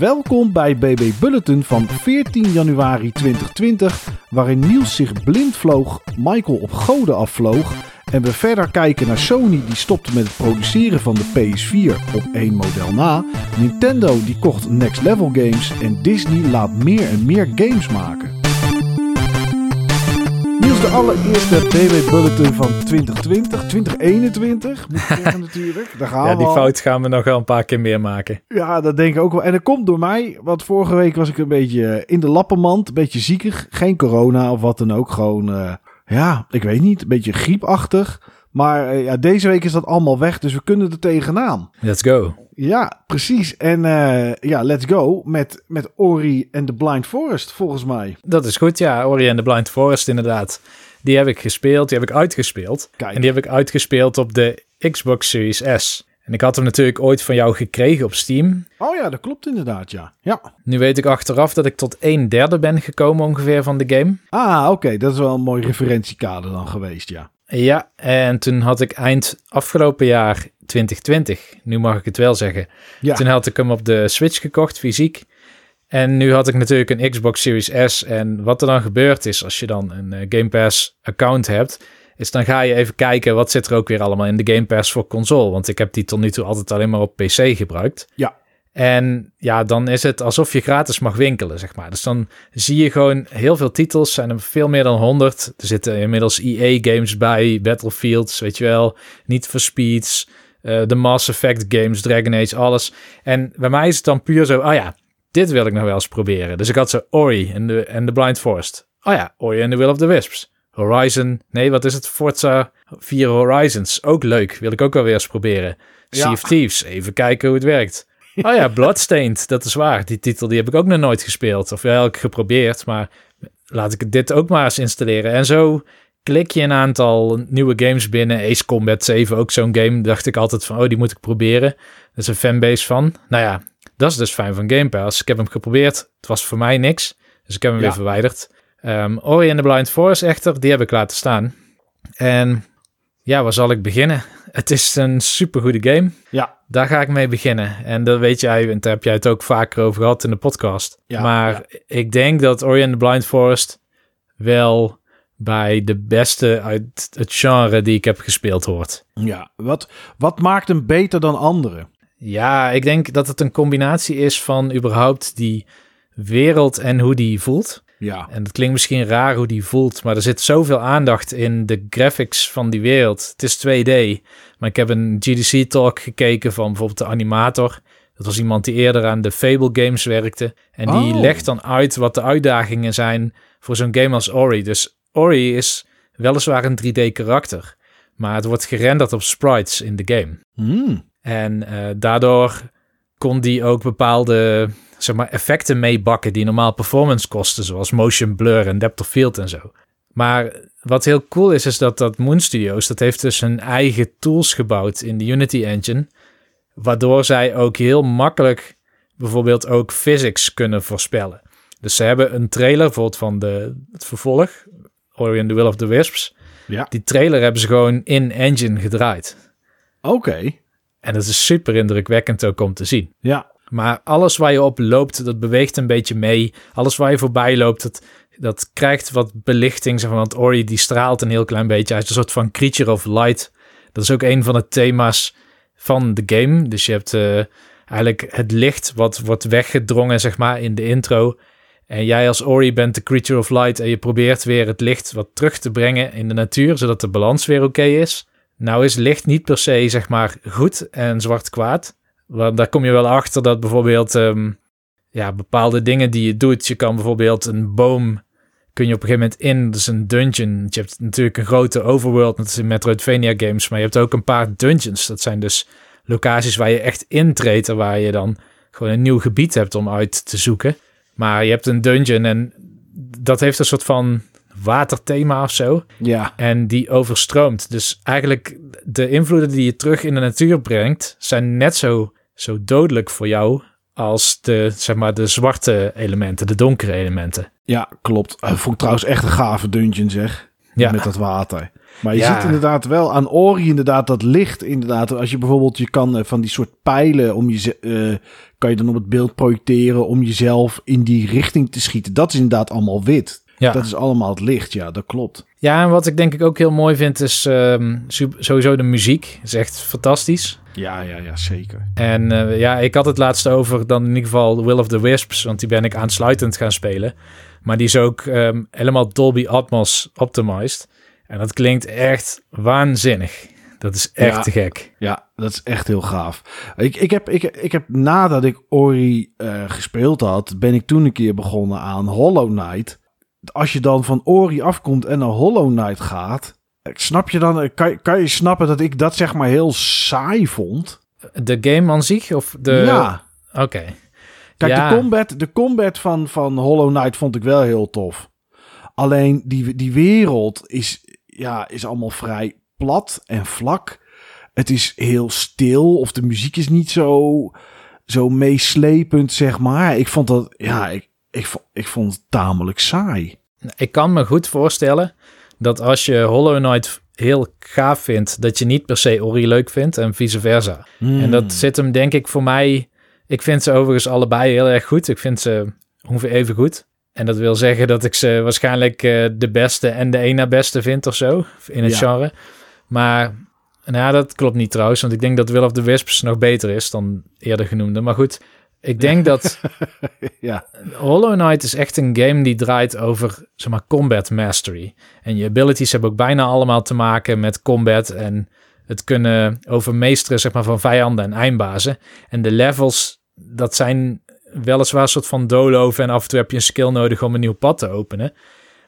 Welkom bij BB Bulletin van 14 januari 2020, waarin Niels zich blind vloog, Michael op goden afvloog en we verder kijken naar Sony die stopte met het produceren van de PS4 op één model na, Nintendo die kocht Next Level Games en Disney laat meer en meer games maken. De allereerste BB Bulletin van 2020, 2021 moet ik zeggen natuurlijk. Daar gaan Ja, die fout gaan we nog wel een paar keer meer maken. Ja, dat denk ik ook wel. En dat komt door mij, want vorige week was ik een beetje in de lappenmand, een beetje ziekig. Geen corona of wat dan ook, gewoon, eh, ja, ik weet niet, een beetje griepachtig. Maar eh, ja, deze week is dat allemaal weg, dus we kunnen er tegenaan. Let's go. Ja, precies. En eh, ja, let's go met, met Ori en The Blind Forest, volgens mij. Dat is goed, ja. Ori and the Blind Forest inderdaad. Die heb ik gespeeld, die heb ik uitgespeeld. Kijk. En die heb ik uitgespeeld op de Xbox Series S. En ik had hem natuurlijk ooit van jou gekregen op Steam. Oh ja, dat klopt inderdaad, ja. Ja. Nu weet ik achteraf dat ik tot een derde ben gekomen ongeveer van de game. Ah, oké, dat is wel een mooi referentiekader dan geweest, ja. Ja, en toen had ik eind afgelopen jaar 2020, nu mag ik het wel zeggen. Ja. Toen had ik hem op de Switch gekocht, fysiek. En nu had ik natuurlijk een Xbox Series S. En wat er dan gebeurt is, als je dan een eh, Game Pass account hebt, is dan ga je even kijken wat zit er ook weer allemaal in de Game Pass voor console. Want ik heb die tot nu toe altijd alleen maar op PC gebruikt. Ja. En ja, dan is het alsof je gratis mag winkelen, zeg maar. Dus dan zie je gewoon heel veel titels, zijn er veel meer dan 100. Er zitten inmiddels EA-games bij, Battlefields, weet je wel, Niet for Speeds, eh, de Mass Effect games, Dragon Age, alles. En bij mij is het dan puur zo, oh ja, dit wil ik nog wel eens proberen. Dus ik had zo Ori en de, en de Blind Forest. Oh ja, Ori en the Will of the Wisps. Horizon, nee, wat is het? Forza 4 Horizons, ook leuk, wil ik ook wel weer eens proberen. Sea Ja. of Thieves, even kijken hoe het werkt. Oh ja, Bloodstained, dat is waar. Die titel die heb ik ook nog nooit gespeeld. Of wel, ik geprobeerd, maar laat ik dit ook maar eens installeren. En zo klik je een aantal nieuwe games binnen. Ace Combat 7, ook zo'n game. Dacht ik altijd van, oh, die moet ik proberen. Er is een fanbase van. Nou ja, dat is dus fijn van Game Pass. Ik heb hem geprobeerd. Het was voor mij niks. Dus ik heb hem Ja. weer verwijderd. Ehm Ori and the Blind Forest echter, die heb ik laten staan. En ja, waar zal ik beginnen? Het is een supergoede game. Ja, Daar ga ik mee beginnen. En dat weet jij, en daar heb jij het ook vaker over gehad in de podcast. Ja, maar ja. ik denk dat Ori and the Blind Forest wel bij de beste uit het genre die ik heb gespeeld hoort. ja. Wat, wat maakt hem beter dan anderen? Ja, ik denk dat het een combinatie is van überhaupt die wereld en hoe die voelt. Ja, En het klinkt misschien raar hoe die voelt, maar er zit zoveel aandacht in de graphics van die wereld. Het is 2D, maar ik heb een GDC-talk gekeken van bijvoorbeeld de animator. Dat was iemand die eerder aan de Fable games werkte. En die Oh. legt dan uit wat de uitdagingen zijn voor zo'n game als Ori. Dus Ori is weliswaar een 3D-karakter, maar het wordt gerenderd op sprites in de game. Hmm. En eh, daardoor kon die ook bepaalde zeg maar, effecten meebakken die normaal performance kosten, zoals motion blur en depth of field en zo. Maar wat heel cool is, is dat dat Moon Studios, dat heeft dus hun eigen tools gebouwd in de Unity engine, waardoor zij ook heel makkelijk bijvoorbeeld ook physics kunnen voorspellen. Dus ze hebben een trailer bijvoorbeeld van de, het vervolg, Ori and the Will of the Wisps. Ja, Die trailer hebben ze gewoon in engine gedraaid. oké. En dat is super indrukwekkend ook om te zien. Ja, Maar alles waar je op loopt, dat beweegt een beetje mee. Alles waar je voorbij loopt, dat, dat krijgt wat belichting. Want Ori die straalt een heel klein beetje. Hij is een soort van creature of light. Dat is ook een van de thema's van de game. Dus je hebt eh, eigenlijk het licht wat wordt weggedrongen zeg maar, in de intro. En jij als Ori bent de creature of light en je probeert weer het licht wat terug te brengen in de natuur, zodat de balans weer oké is. Nou is licht niet per se zeg maar goed en zwart kwaad. Daar kom je wel achter dat bijvoorbeeld ehm, ja, bepaalde dingen die je doet. Je kan bijvoorbeeld een boom kun je op een gegeven moment in. Is een dungeon. Je hebt natuurlijk een grote overworld. Dat is in Metroidvania games. Maar je hebt ook een paar dungeons. Dat zijn dus locaties waar je echt intreedt. En waar je dan gewoon een nieuw gebied hebt om uit te zoeken. Maar je hebt een dungeon en dat heeft een soort van waterthema of zo. ja, En die overstroomt. Dus eigenlijk de invloeden die je terug in de natuur brengt, zijn net zo, zo dodelijk voor jou als de, zeg maar, de zwarte elementen, de donkere elementen. ja, klopt. Uh, vond ik trouwens echt een gave dungeon zeg. Ja, Met dat water. Maar je Ja. ziet inderdaad wel aan Ori inderdaad dat licht inderdaad. Als je bijvoorbeeld, je kan eh, van die soort pijlen om je, eh kan je dan op het beeld projecteren om jezelf in die richting te schieten. Dat is inderdaad allemaal wit. Ja. Dat is allemaal het licht, ja, dat klopt. ja, en wat ik denk ik ook heel mooi vind is su- sowieso de muziek. is echt fantastisch. Ja, ja, ja, zeker. En eh, ja, ik had het laatst over dan in ieder geval Will of the Wisps, want die ben ik aansluitend gaan spelen. Maar die is ook ehm, helemaal Dolby Atmos optimized. En dat klinkt echt waanzinnig. Dat is echt Ja. te gek. Ja, dat is echt heel gaaf. Ik, ik, heb, ik, ik heb nadat ik Ori eh, gespeeld had, ben ik toen een keer begonnen aan Hollow Knight. Als je dan van Ori afkomt en naar Hollow Knight gaat, eh, snap je dan, eh, kan, kan je snappen dat ik dat zeg maar heel saai vond? De game aan zich? Of de... Ja. Oké. Kijk, Ja. de combat, de combat van, van Hollow Knight vond ik wel heel tof. Alleen die, die wereld is, ja, is allemaal vrij plat en vlak. Het is heel stil of de muziek is niet zo, zo meeslepend, zeg maar. Ik vond dat, ja, ik, ik, ik vond het tamelijk saai. Ik kan me goed voorstellen dat als je Hollow Knight heel gaaf vindt, dat je niet per se Ori leuk vindt en vice versa. Hmm. En dat zit hem denk ik voor mij... Ik vind ze overigens allebei heel erg goed. Ik vind ze ongeveer even goed. En dat wil zeggen dat ik ze waarschijnlijk eh, de beste en de één na beste vind of zo. In het Ja. genre. Maar nou, dat klopt niet trouwens. Want ik denk dat Will of the Wisps nog beter is dan eerder genoemde. Maar goed, ik denk dat ja, Hollow Knight is echt een game die draait over zeg maar, combat mastery. En je abilities hebben ook bijna allemaal te maken met combat en het kunnen overmeesteren zeg maar, van vijanden en eindbazen. En de levels, dat zijn weliswaar een soort van doolhoven en af en toe heb je een skill nodig om een nieuw pad te openen.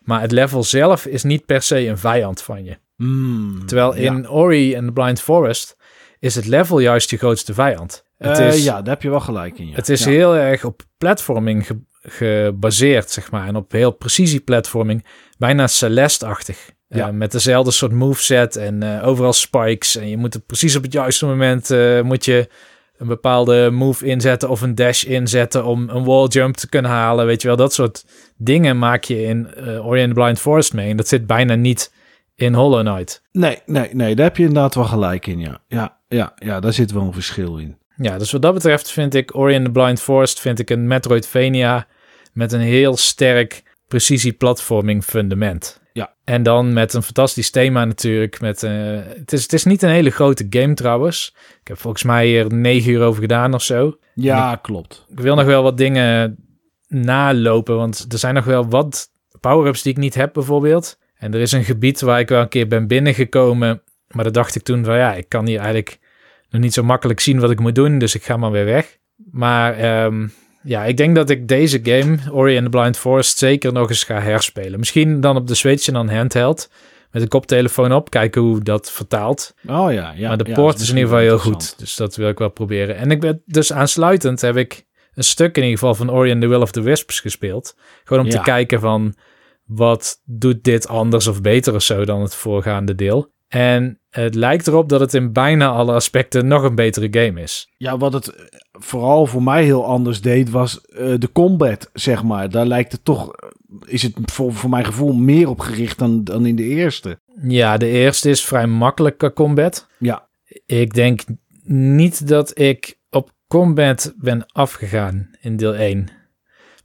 Maar het level zelf is niet per se een vijand van je. Hmm, Terwijl in ja. Ori en the Blind Forest is het level juist je grootste vijand. Het Eh, is, ja, daar heb je wel gelijk in. Ja. het is ja. heel erg op platforming ge- gebaseerd, zeg maar. En op heel precisie-platforming. Bijna Celeste-achtig. Ja. Eh, met dezelfde soort moveset en eh, overal spikes. En je moet het precies op het juiste moment... moet je een bepaalde move inzetten of een dash inzetten... om een wall jump te kunnen halen. Weet je wel, dat soort dingen maak je in Ori and the Blind Forest mee. En dat zit bijna niet in Hollow Knight. Nee, nee, nee, daar heb je inderdaad wel gelijk in, ja. Ja, ja, ja daar zit wel een verschil in. Ja, dus wat dat betreft vind ik Ori and the Blind Forest vind ik een Metroidvania met een heel sterk precisie-platforming fundament. Ja. En dan met een fantastisch thema natuurlijk. Met, eh, het, is, het is niet een hele grote game trouwens. Ik heb volgens mij er negen uur over gedaan of zo. Ja, klopt. Ik wil nog wel wat dingen nalopen, want er zijn nog wel wat power-ups die ik niet heb bijvoorbeeld. En er is een gebied waar ik wel een keer ben binnengekomen, maar dat dacht ik toen van ja, ik kan hier eigenlijk nog niet zo makkelijk zien wat ik moet doen, dus ik ga maar weer weg. Maar ehm, ja, ik denk dat ik deze game, Ori and the Blind Forest, zeker nog eens ga herspelen. Misschien dan op de Switch en dan handheld, met een koptelefoon op, kijken hoe dat vertaalt. Oh ja, ja. maar de ja, poort is in ieder geval heel goed. Dus dat wil ik wel proberen. En ik ben dus aansluitend heb ik een stuk in ieder geval van Ori and the Will of the Wisps gespeeld. Gewoon om Ja. te kijken van wat doet dit anders of beter of zo dan het voorgaande deel. En het lijkt erop dat het in bijna alle aspecten nog een betere game is. Ja, wat het eh, vooral voor mij heel anders deed, was eh, de combat, zeg maar. Daar lijkt het toch, eh, is het voor, voor mijn gevoel meer op gericht dan, dan in de eerste. Ja, de eerste is vrij makkelijk qua combat. Ja. Ik denk niet dat ik op combat ben afgegaan in deel 1.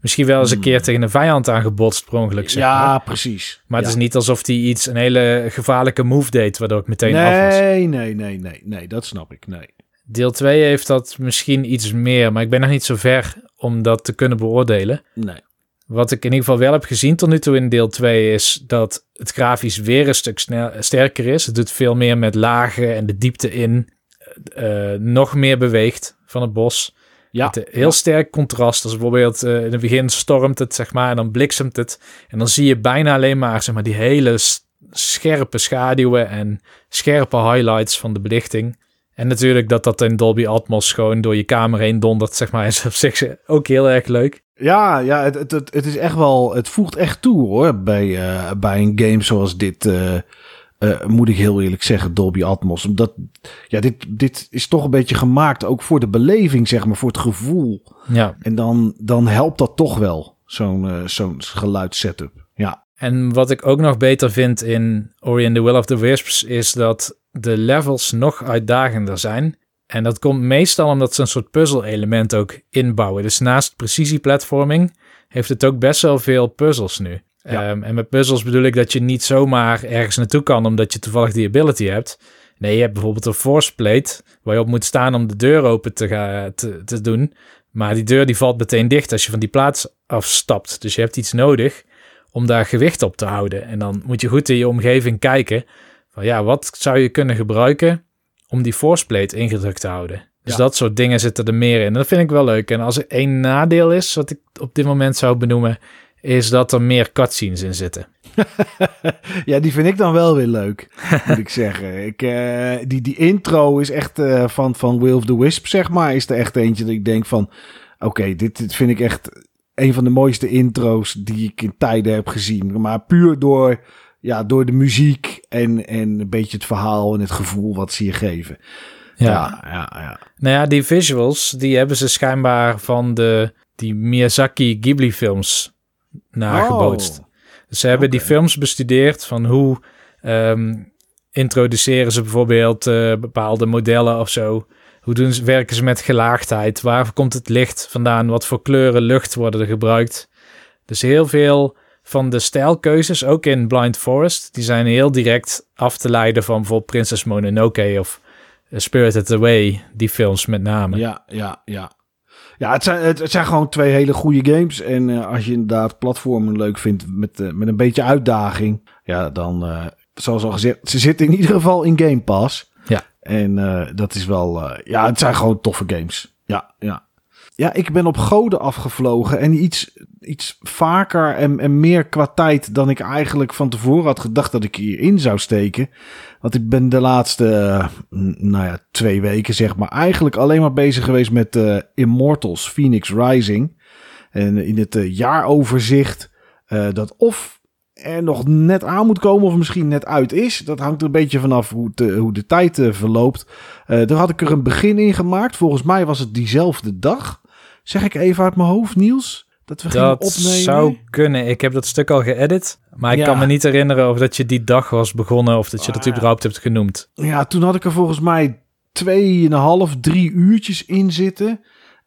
Misschien wel eens een Hmm. keer tegen een vijand aangebotst per ongeluk, zeg ja, maar. precies. Maar het Ja. is niet alsof hij iets, een hele gevaarlijke move deed, waardoor ik meteen af was. Nee, nee, nee, nee, nee, dat snap ik. Nee. Deel 2 heeft dat misschien iets meer, maar ik ben nog niet zo ver om dat te kunnen beoordelen. nee. Wat ik in ieder geval wel heb gezien tot nu toe in deel 2 is dat het grafisch weer een stuk snel, sterker is. Het doet veel meer met lagen en de diepte in. eh, nog meer beweegt van het bos. Ja, Met een heel sterk contrast. Als bijvoorbeeld eh, in het begin stormt het, zeg maar, en dan bliksemt het. En dan zie je bijna alleen maar, zeg maar, die hele scherpe schaduwen en scherpe highlights van de belichting. En natuurlijk dat dat in Dolby Atmos gewoon door je kamer heen dondert, zeg maar, is op zich ook heel erg leuk. Ja, ja het, het, het, het is echt wel, het voegt echt toe hoor, bij, eh, bij een game zoals dit, eh, eh, moet ik heel eerlijk zeggen, Dolby Atmos. Omdat, ja, dit, dit is toch een beetje gemaakt ook voor de beleving, zeg maar, voor het gevoel. Ja, En dan, dan helpt dat toch wel, zo'n eh, zo'n geluidssetup. Ja. En wat ik ook nog beter vind in Ori and the Will of the Wisps is dat de levels nog uitdagender zijn. En dat komt meestal omdat ze een soort puzzel-element ook inbouwen. Dus naast precisie-platforming heeft het ook best wel veel puzzels nu. Ja. Ehm, en met puzzels bedoel ik dat je niet zomaar ergens naartoe kan omdat je toevallig die ability hebt. Nee, je hebt bijvoorbeeld een force plate waar je op moet staan om de deur open te, gaan, te, te doen. Maar die deur die valt meteen dicht als je van die plaats afstapt. Dus je hebt iets nodig om daar gewicht op te houden. En dan moet je goed in je omgeving kijken van ja, wat zou je kunnen gebruiken om die force plate ingedrukt te houden. Dus Ja. dat soort dingen zitten er meer in. En dat vind ik wel leuk. En als er één nadeel is, wat ik op dit moment zou benoemen, is dat er meer cutscenes in zitten. ja, die vind ik dan wel weer leuk, moet ik zeggen. Ik, eh, die, die intro is echt eh, van, van Will of the Wisp, zeg maar. Is er echt eentje dat ik denk van... Oké, dit, dit vind ik echt een van de mooiste intro's die ik in tijden heb gezien. Maar puur door, ja, door de muziek en, en een beetje het verhaal en het gevoel wat ze je geven. Ja, ja, ja. Nou ja, die visuals, die hebben ze schijnbaar van de die Miyazaki Ghibli films nagebootst. Oh, Dus ze hebben die films bestudeerd van hoe ehm, introduceren ze bijvoorbeeld eh, bepaalde modellen of zo. Hoe doen ze, werken ze met gelaagdheid? Waar komt het licht vandaan? Wat voor kleuren lucht worden er gebruikt? Dus heel veel van de stijlkeuzes, ook in Blind Forest, die zijn heel direct af te leiden van bijvoorbeeld Princess Mononoke of eh, Spirited Away, die films met name. Ja, ja, ja. Ja, het zijn, het, zijn gewoon twee hele goede games. En eh, als je inderdaad platformen leuk vindt met, eh, met een beetje uitdaging. Ja, dan, eh, zoals al gezegd, ze zitten in ieder geval in Game Pass. Ja. En dat is wel, ja, het zijn gewoon toffe games. Ja, ja. Ja, ik ben op goden afgevlogen en iets, iets vaker en, en meer qua tijd dan ik eigenlijk van tevoren had gedacht dat ik hierin zou steken. Want ik ben de laatste, eh, nou ja, twee weken zeg maar, eigenlijk alleen maar bezig geweest met eh, Immortals Phoenix Rising. En in het eh, jaaroverzicht dat of er nog net aan moet komen of misschien net uit is. Dat hangt er een beetje vanaf hoe, eh, hoe de tijd verloopt. Daar had ik er een begin in gemaakt. Volgens mij was het diezelfde dag. Zeg ik even uit mijn hoofd, Niels? Dat we Dat opnemen. zou kunnen. Ik heb dat stuk al geëdit, maar ik Ja. kan me niet herinneren of dat je die dag was begonnen of dat je dat Ah, überhaupt hebt genoemd. Ja, toen had ik er volgens mij tweeënhalf, drie uurtjes in zitten.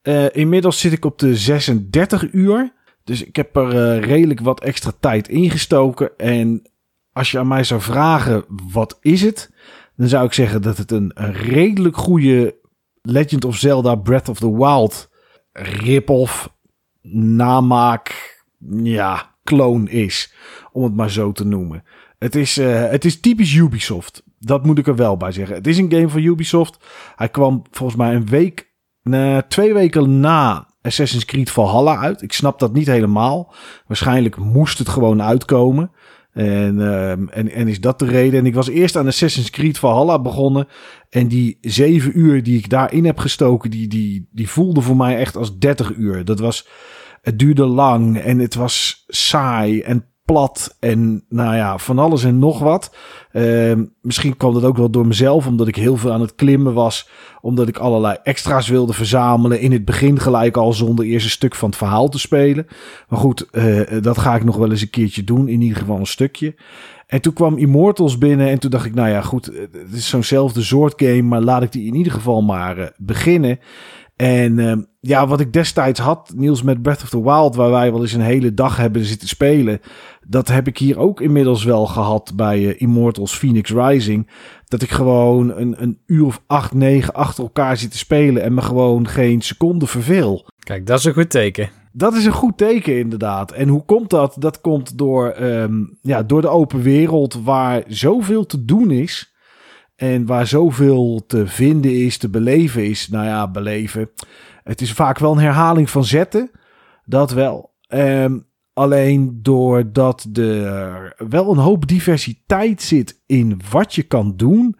Eh, inmiddels zit ik op de 36 uur. Dus ik heb er eh, redelijk wat extra tijd ingestoken. En als je aan mij zou vragen, wat is het? Dan zou ik zeggen dat het een, een redelijk goede Legend of Zelda Breath of the Wild rip-off, namaak, ja, clone is. Om het maar zo te noemen. Het is, eh, het is typisch Ubisoft. Dat moet ik er wel bij zeggen. Het is een game van Ubisoft. Hij kwam volgens mij een week, nee, twee weken na Assassin's Creed Valhalla uit. Ik snap dat niet helemaal. Waarschijnlijk moest het gewoon uitkomen. En, ehm, en, en is dat de reden? En ik was eerst aan Assassin's Creed Valhalla begonnen. En die zeven uur die ik daarin heb gestoken, die, die, die voelde voor mij echt als 30 uur. Dat was, het duurde lang en het was saai en plat en nou ja, van alles en nog wat. Ehm, misschien kwam dat ook wel door mezelf, omdat ik heel veel aan het klimmen was. Omdat ik allerlei extra's wilde verzamelen. In het begin gelijk al zonder eerst een stuk van het verhaal te spelen. Maar goed, eh, dat ga ik nog wel eens een keertje doen. In ieder geval een stukje. En toen kwam Immortals binnen en toen dacht ik, nou ja, goed, het is zo'nzelfde soort game, maar laat ik die in ieder geval maar eh, beginnen. En ehm, ja, wat ik destijds had, Niels met Breath of the Wild, waar wij wel eens een hele dag hebben zitten spelen, dat heb ik hier ook inmiddels wel gehad bij eh, Immortals Phoenix Rising. Dat ik gewoon een, een uur of acht, negen achter elkaar zit te spelen en me gewoon geen seconde verveel. Kijk, dat is een goed teken. Dat is een goed teken, inderdaad. En hoe komt dat? Dat komt door, ehm, ja, door de open wereld waar zoveel te doen is. En waar zoveel te vinden is, te beleven is. Nou ja, beleven. Het is vaak wel een herhaling van zetten. Dat wel. Ehm, alleen doordat er wel een hoop diversiteit zit in wat je kan doen,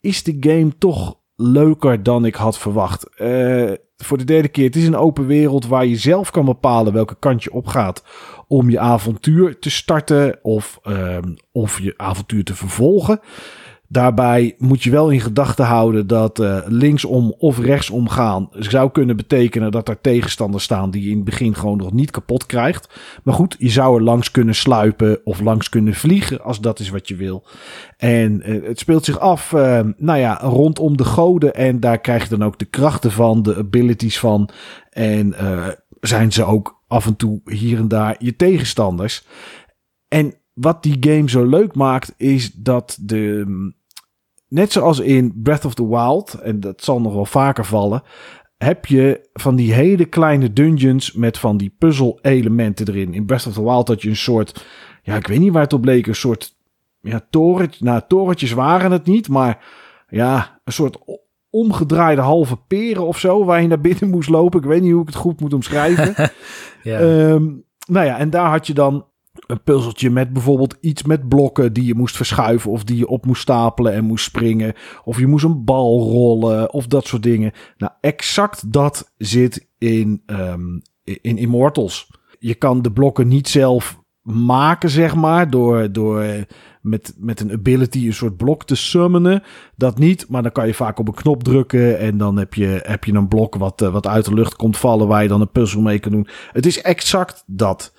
is de game toch leuker dan ik had verwacht. Eh, voor de derde keer, het is een open wereld waar je zelf kan bepalen welke kant je opgaat om je avontuur te starten of, ehm, of je avontuur te vervolgen. Daarbij moet je wel in gedachten houden dat uh, linksom of rechtsom gaan zou kunnen betekenen dat er tegenstanders staan die je in het begin gewoon nog niet kapot krijgt. Maar goed, je zou er langs kunnen sluipen of langs kunnen vliegen als dat is wat je wil. En uh, het speelt zich af, uh, nou ja, rondom de goden en daar krijg je dan ook de krachten van, de abilities van. En zijn ze ook af en toe hier en daar je tegenstanders. En wat die game zo leuk maakt, is dat de. Net zoals in Breath of the Wild, en dat zal nog wel vaker vallen, heb je van die hele kleine dungeons met van die puzzel-elementen erin. In Breath of the Wild had je een soort. Ja, ik weet niet waar het op leek. Een soort. Ja, torentje. Nou, torentjes waren het niet, maar. Ja, een soort omgedraaide halve peren of zo, waar je naar binnen moest lopen. Ik weet niet hoe ik het goed moet omschrijven. ja. Um, nou ja, en daar had je dan een puzzeltje met bijvoorbeeld iets met blokken die je moest verschuiven of die je op moest stapelen en moest springen. Of je moest een bal rollen of dat soort dingen. Nou, exact dat zit in, um, in Immortals. Je kan de blokken niet zelf maken, zeg maar, door, door met, met een ability een soort blok te summonen. Dat niet, maar dan kan je vaak op een knop drukken en dan heb je, heb je een blok wat, wat uit de lucht komt vallen waar je dan een puzzel mee kan doen. Het is exact dat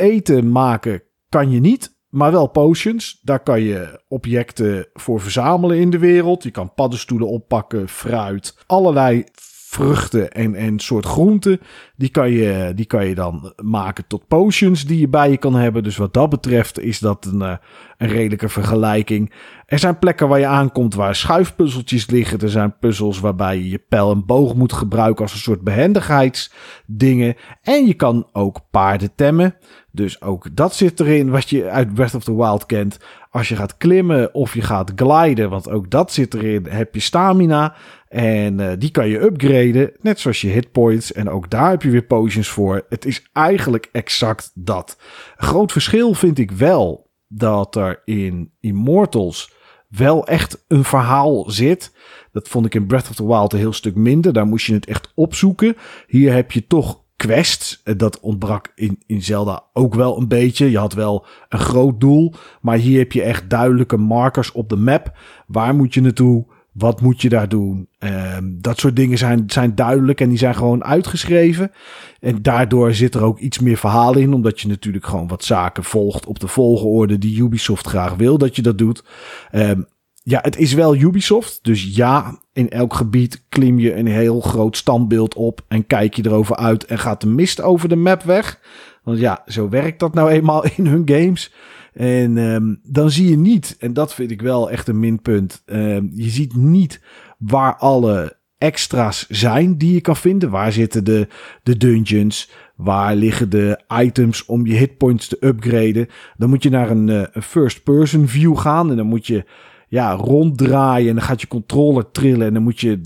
eten maken kan je niet, maar wel potions. Daar kan je objecten voor verzamelen in de wereld. Je kan paddenstoelen oppakken, fruit, allerlei vruchten en, en soort groenten. Die kan, je, die kan je dan maken tot potions die je bij je kan hebben. Dus wat dat betreft is dat een, eh, een redelijke vergelijking. Er zijn plekken waar je aankomt waar schuifpuzzeltjes liggen. Er zijn puzzels waarbij je je pijl en boog moet gebruiken als een soort behendigheidsdingen. En je kan ook paarden temmen. Dus ook dat zit erin wat je uit Breath of the Wild kent. Als je gaat klimmen of je gaat gliden, want ook dat zit erin, heb je stamina. En uh, die kan je upgraden, net zoals je hitpoints. En ook daar heb je weer potions voor. Het is eigenlijk exact dat. Groot verschil vind ik wel dat er in Immortals wel echt een verhaal zit. Dat vond ik in Breath of the Wild een heel stuk minder. Daar moest je het echt opzoeken. Hier heb je toch quests. Dat ontbrak in, in Zelda ook wel een beetje. Je had wel een groot doel. Maar hier heb je echt duidelijke markers op de map. Waar moet je naartoe? Wat moet je daar doen? Um, dat soort dingen zijn, zijn duidelijk en die zijn gewoon uitgeschreven. En daardoor zit er ook iets meer verhaal in, omdat je natuurlijk gewoon wat zaken volgt op de volgorde die Ubisoft graag wil dat je dat doet. Um, ja, het is wel Ubisoft. Dus ja, in elk gebied klim je een heel groot standbeeld op en kijk je erover uit en gaat de mist over de map weg. Want ja, zo werkt dat nou eenmaal in hun games. En um, dan zie je niet, en dat vind ik wel echt een minpunt. Um, je ziet niet waar alle extra's zijn die je kan vinden. Waar zitten de, de dungeons? Waar liggen de items om je hitpoints te upgraden? Dan moet je naar een, een first-person view gaan. En dan moet je ja, ronddraaien. En dan gaat je controller trillen. En dan moet je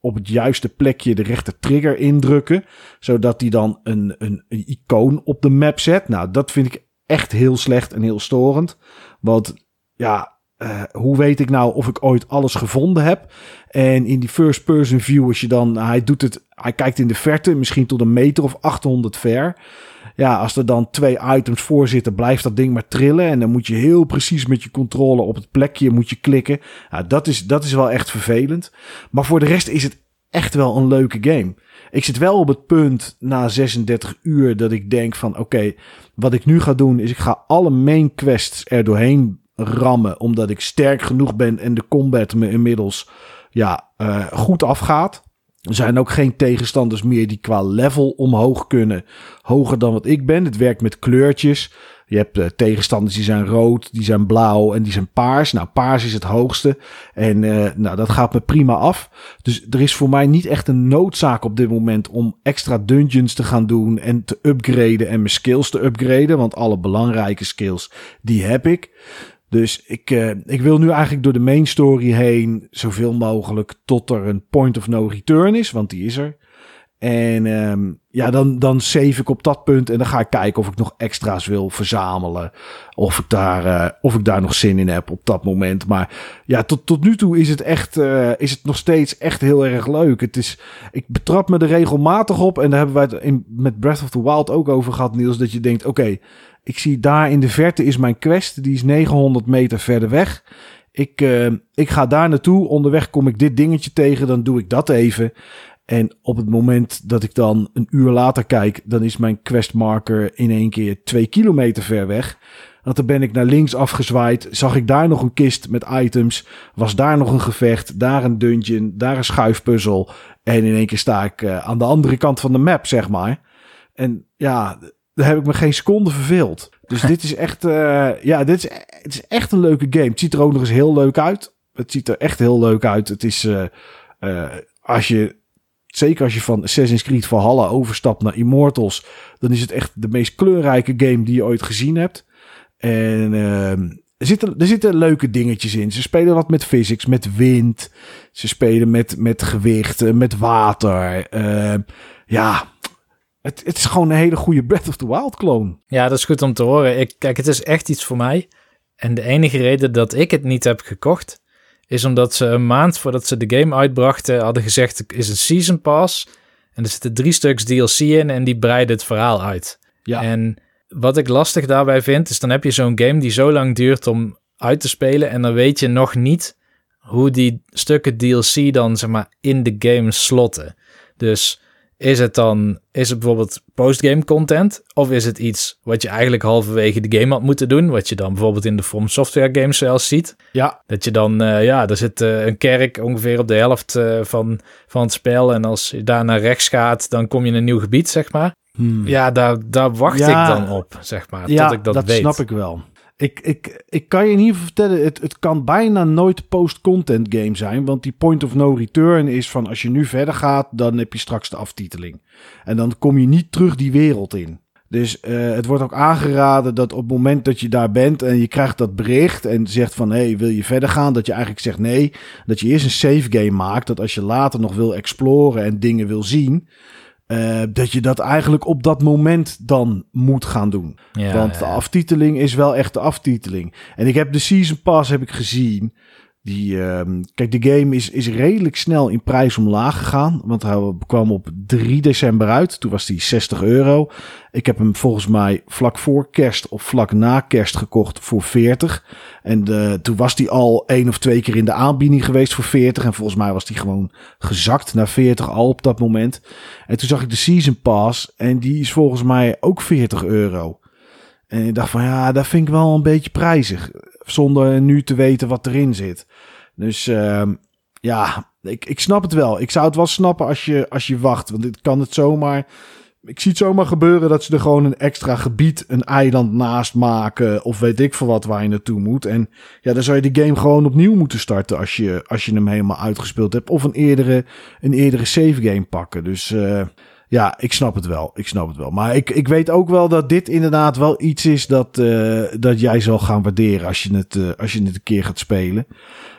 op het juiste plekje de rechter trigger indrukken. Zodat die dan een, een, een icoon op de map zet. Nou, dat vind ik echt heel slecht en heel storend. Want ja, uh, hoe weet ik nou of ik ooit alles gevonden heb? En in die first person view, als je dan, hij doet het, hij kijkt in de verte, misschien tot een meter of 800 ver. Ja, als er dan twee items voor zitten, blijft dat ding maar trillen. En dan moet je heel precies met je controle op het plekje moet je klikken. Ja, dat, is, dat is wel echt vervelend. Maar voor de rest is het echt wel een leuke game. Ik zit wel op het punt na 36 uur dat ik denk van oké, wat ik nu ga doen is ik ga alle main quests er doorheen rammen. Omdat ik sterk genoeg ben en de combat me inmiddels ja, uh, goed afgaat. Er zijn ook geen tegenstanders meer die qua level omhoog kunnen. Hoger dan wat ik ben. Het werkt met kleurtjes. Je hebt uh, tegenstanders die zijn rood, die zijn blauw en die zijn paars. Nou, paars is het hoogste. En uh, nou, dat gaat me prima af. Dus er is voor mij niet echt een noodzaak op dit moment om extra dungeons te gaan doen en te upgraden en mijn skills te upgraden. Want alle belangrijke skills, die heb ik. Dus ik, uh, ik wil nu eigenlijk door de main story heen zoveel mogelijk tot er een point of no return is, want die is er. En um, ja, dan, dan save ik op dat punt en dan ga ik kijken of ik nog extra's wil verzamelen. Of ik daar, uh, of ik daar nog zin in heb op dat moment. Maar ja, tot, tot nu toe is het echt, uh, is het nog steeds echt heel erg leuk. Het is, ik betrap me er regelmatig op en daar hebben wij het in, met Breath of the Wild ook over gehad, Niels. Dat je denkt, oké, ik zie daar in de verte is mijn quest. Die is 900 meter verder weg. Ik, uh, ik ga daar naartoe. Onderweg kom ik dit dingetje tegen. Dan doe ik dat even. En op het moment dat ik dan een uur later kijk, dan is mijn questmarker in één keer twee kilometer ver weg. Want dan ben ik naar links afgezwaaid. Zag ik daar nog een kist met items. Was daar nog een gevecht. Daar een dungeon. Daar een schuifpuzzel. En in één keer sta ik uh, aan de andere kant van de map, zeg maar. En ja, daar heb ik me geen seconde verveeld. Dus dit is echt, uh, ja, dit is, het is echt een leuke game. Het ziet er ook nog eens heel leuk uit. Het ziet er echt heel leuk uit. Het is, uh, als je zeker als je van Assassin's Creed Valhalla overstapt naar Immortals, dan is het echt de meest kleurrijke game die je ooit gezien hebt. En uh, er, zitten, er zitten leuke dingetjes in. Ze spelen wat met physics, met wind. Ze spelen met, met gewicht, met water. Uh, ja, het, het is gewoon een hele goede Breath of the Wild clone. Ja, dat is goed om te horen. Ik, kijk, het is echt iets voor mij. En de enige reden dat ik het niet heb gekocht, is omdat ze een maand voordat ze de game uitbrachten hadden gezegd: het is een season pass. En er zitten drie stuks DLC in en die breiden het verhaal uit. Ja. En wat ik lastig daarbij vind, is dan heb je zo'n game die zo lang duurt om uit te spelen. En dan weet je nog niet hoe die stukken DLC dan zeg maar in de game slotten. Dus is het dan, is het bijvoorbeeld postgame content? Of is het iets wat je eigenlijk halverwege de game had moeten doen? Wat je dan bijvoorbeeld in de From Software games zelfs ziet. Ja. Dat je dan, uh, ja, er zit uh, een kerk ongeveer op de helft uh, van, van het spel. En als je daar naar rechts gaat, dan kom je in een nieuw gebied, zeg maar. Hmm. Ja, daar, daar wacht ja, ik dan op, zeg maar. Ja, tot ik dat, dat weet. snap ik wel. Ik, ik, ik kan je in ieder geval vertellen, het, het kan bijna nooit post-content game zijn. Want die point of no return is van als je nu verder gaat, dan heb je straks de aftiteling. En dan kom je niet terug die wereld in. Dus uh, het wordt ook aangeraden dat op het moment dat je daar bent en je krijgt dat bericht en zegt van hé, hey, wil je verder gaan? Dat je eigenlijk zegt nee. Dat je eerst een save game maakt. Dat als je later nog wil exploren en dingen wil zien, uh, dat je dat eigenlijk op dat moment dan moet gaan doen. Ja, Want de aftiteling is wel echt de aftiteling. En ik heb de Season Pass heb ik gezien. Die, uh, kijk, de game is, is redelijk snel in prijs omlaag gegaan. Want hij kwam op 3 december uit. Toen was die 60 euro. Ik heb hem volgens mij vlak voor kerst of vlak na kerst gekocht voor 40. En uh, toen was die al één of twee keer in de aanbieding geweest voor 40. En volgens mij was die gewoon gezakt naar 40 al op dat moment. En toen zag ik de Season Pass. En die is volgens mij ook 40 euro. En ik dacht van ja, dat vind ik wel een beetje prijzig. Zonder nu te weten wat erin zit. Dus uh, ja, ik, ik snap het wel. Ik zou het wel snappen als je, als je wacht. Want dit kan het zomaar. Ik zie het zomaar gebeuren dat ze er gewoon een extra gebied, een eiland naast maken. Of weet ik veel wat waar je naartoe moet. En ja, dan zou je de game gewoon opnieuw moeten starten als je, als je hem helemaal uitgespeeld hebt. Of een eerdere, een eerdere save game pakken. Dus uh, ja, ik snap het wel. Ik snap het wel. Maar ik, ik weet ook wel dat dit inderdaad wel iets is dat, uh, dat jij zal gaan waarderen als je het, uh, als je het een keer gaat spelen.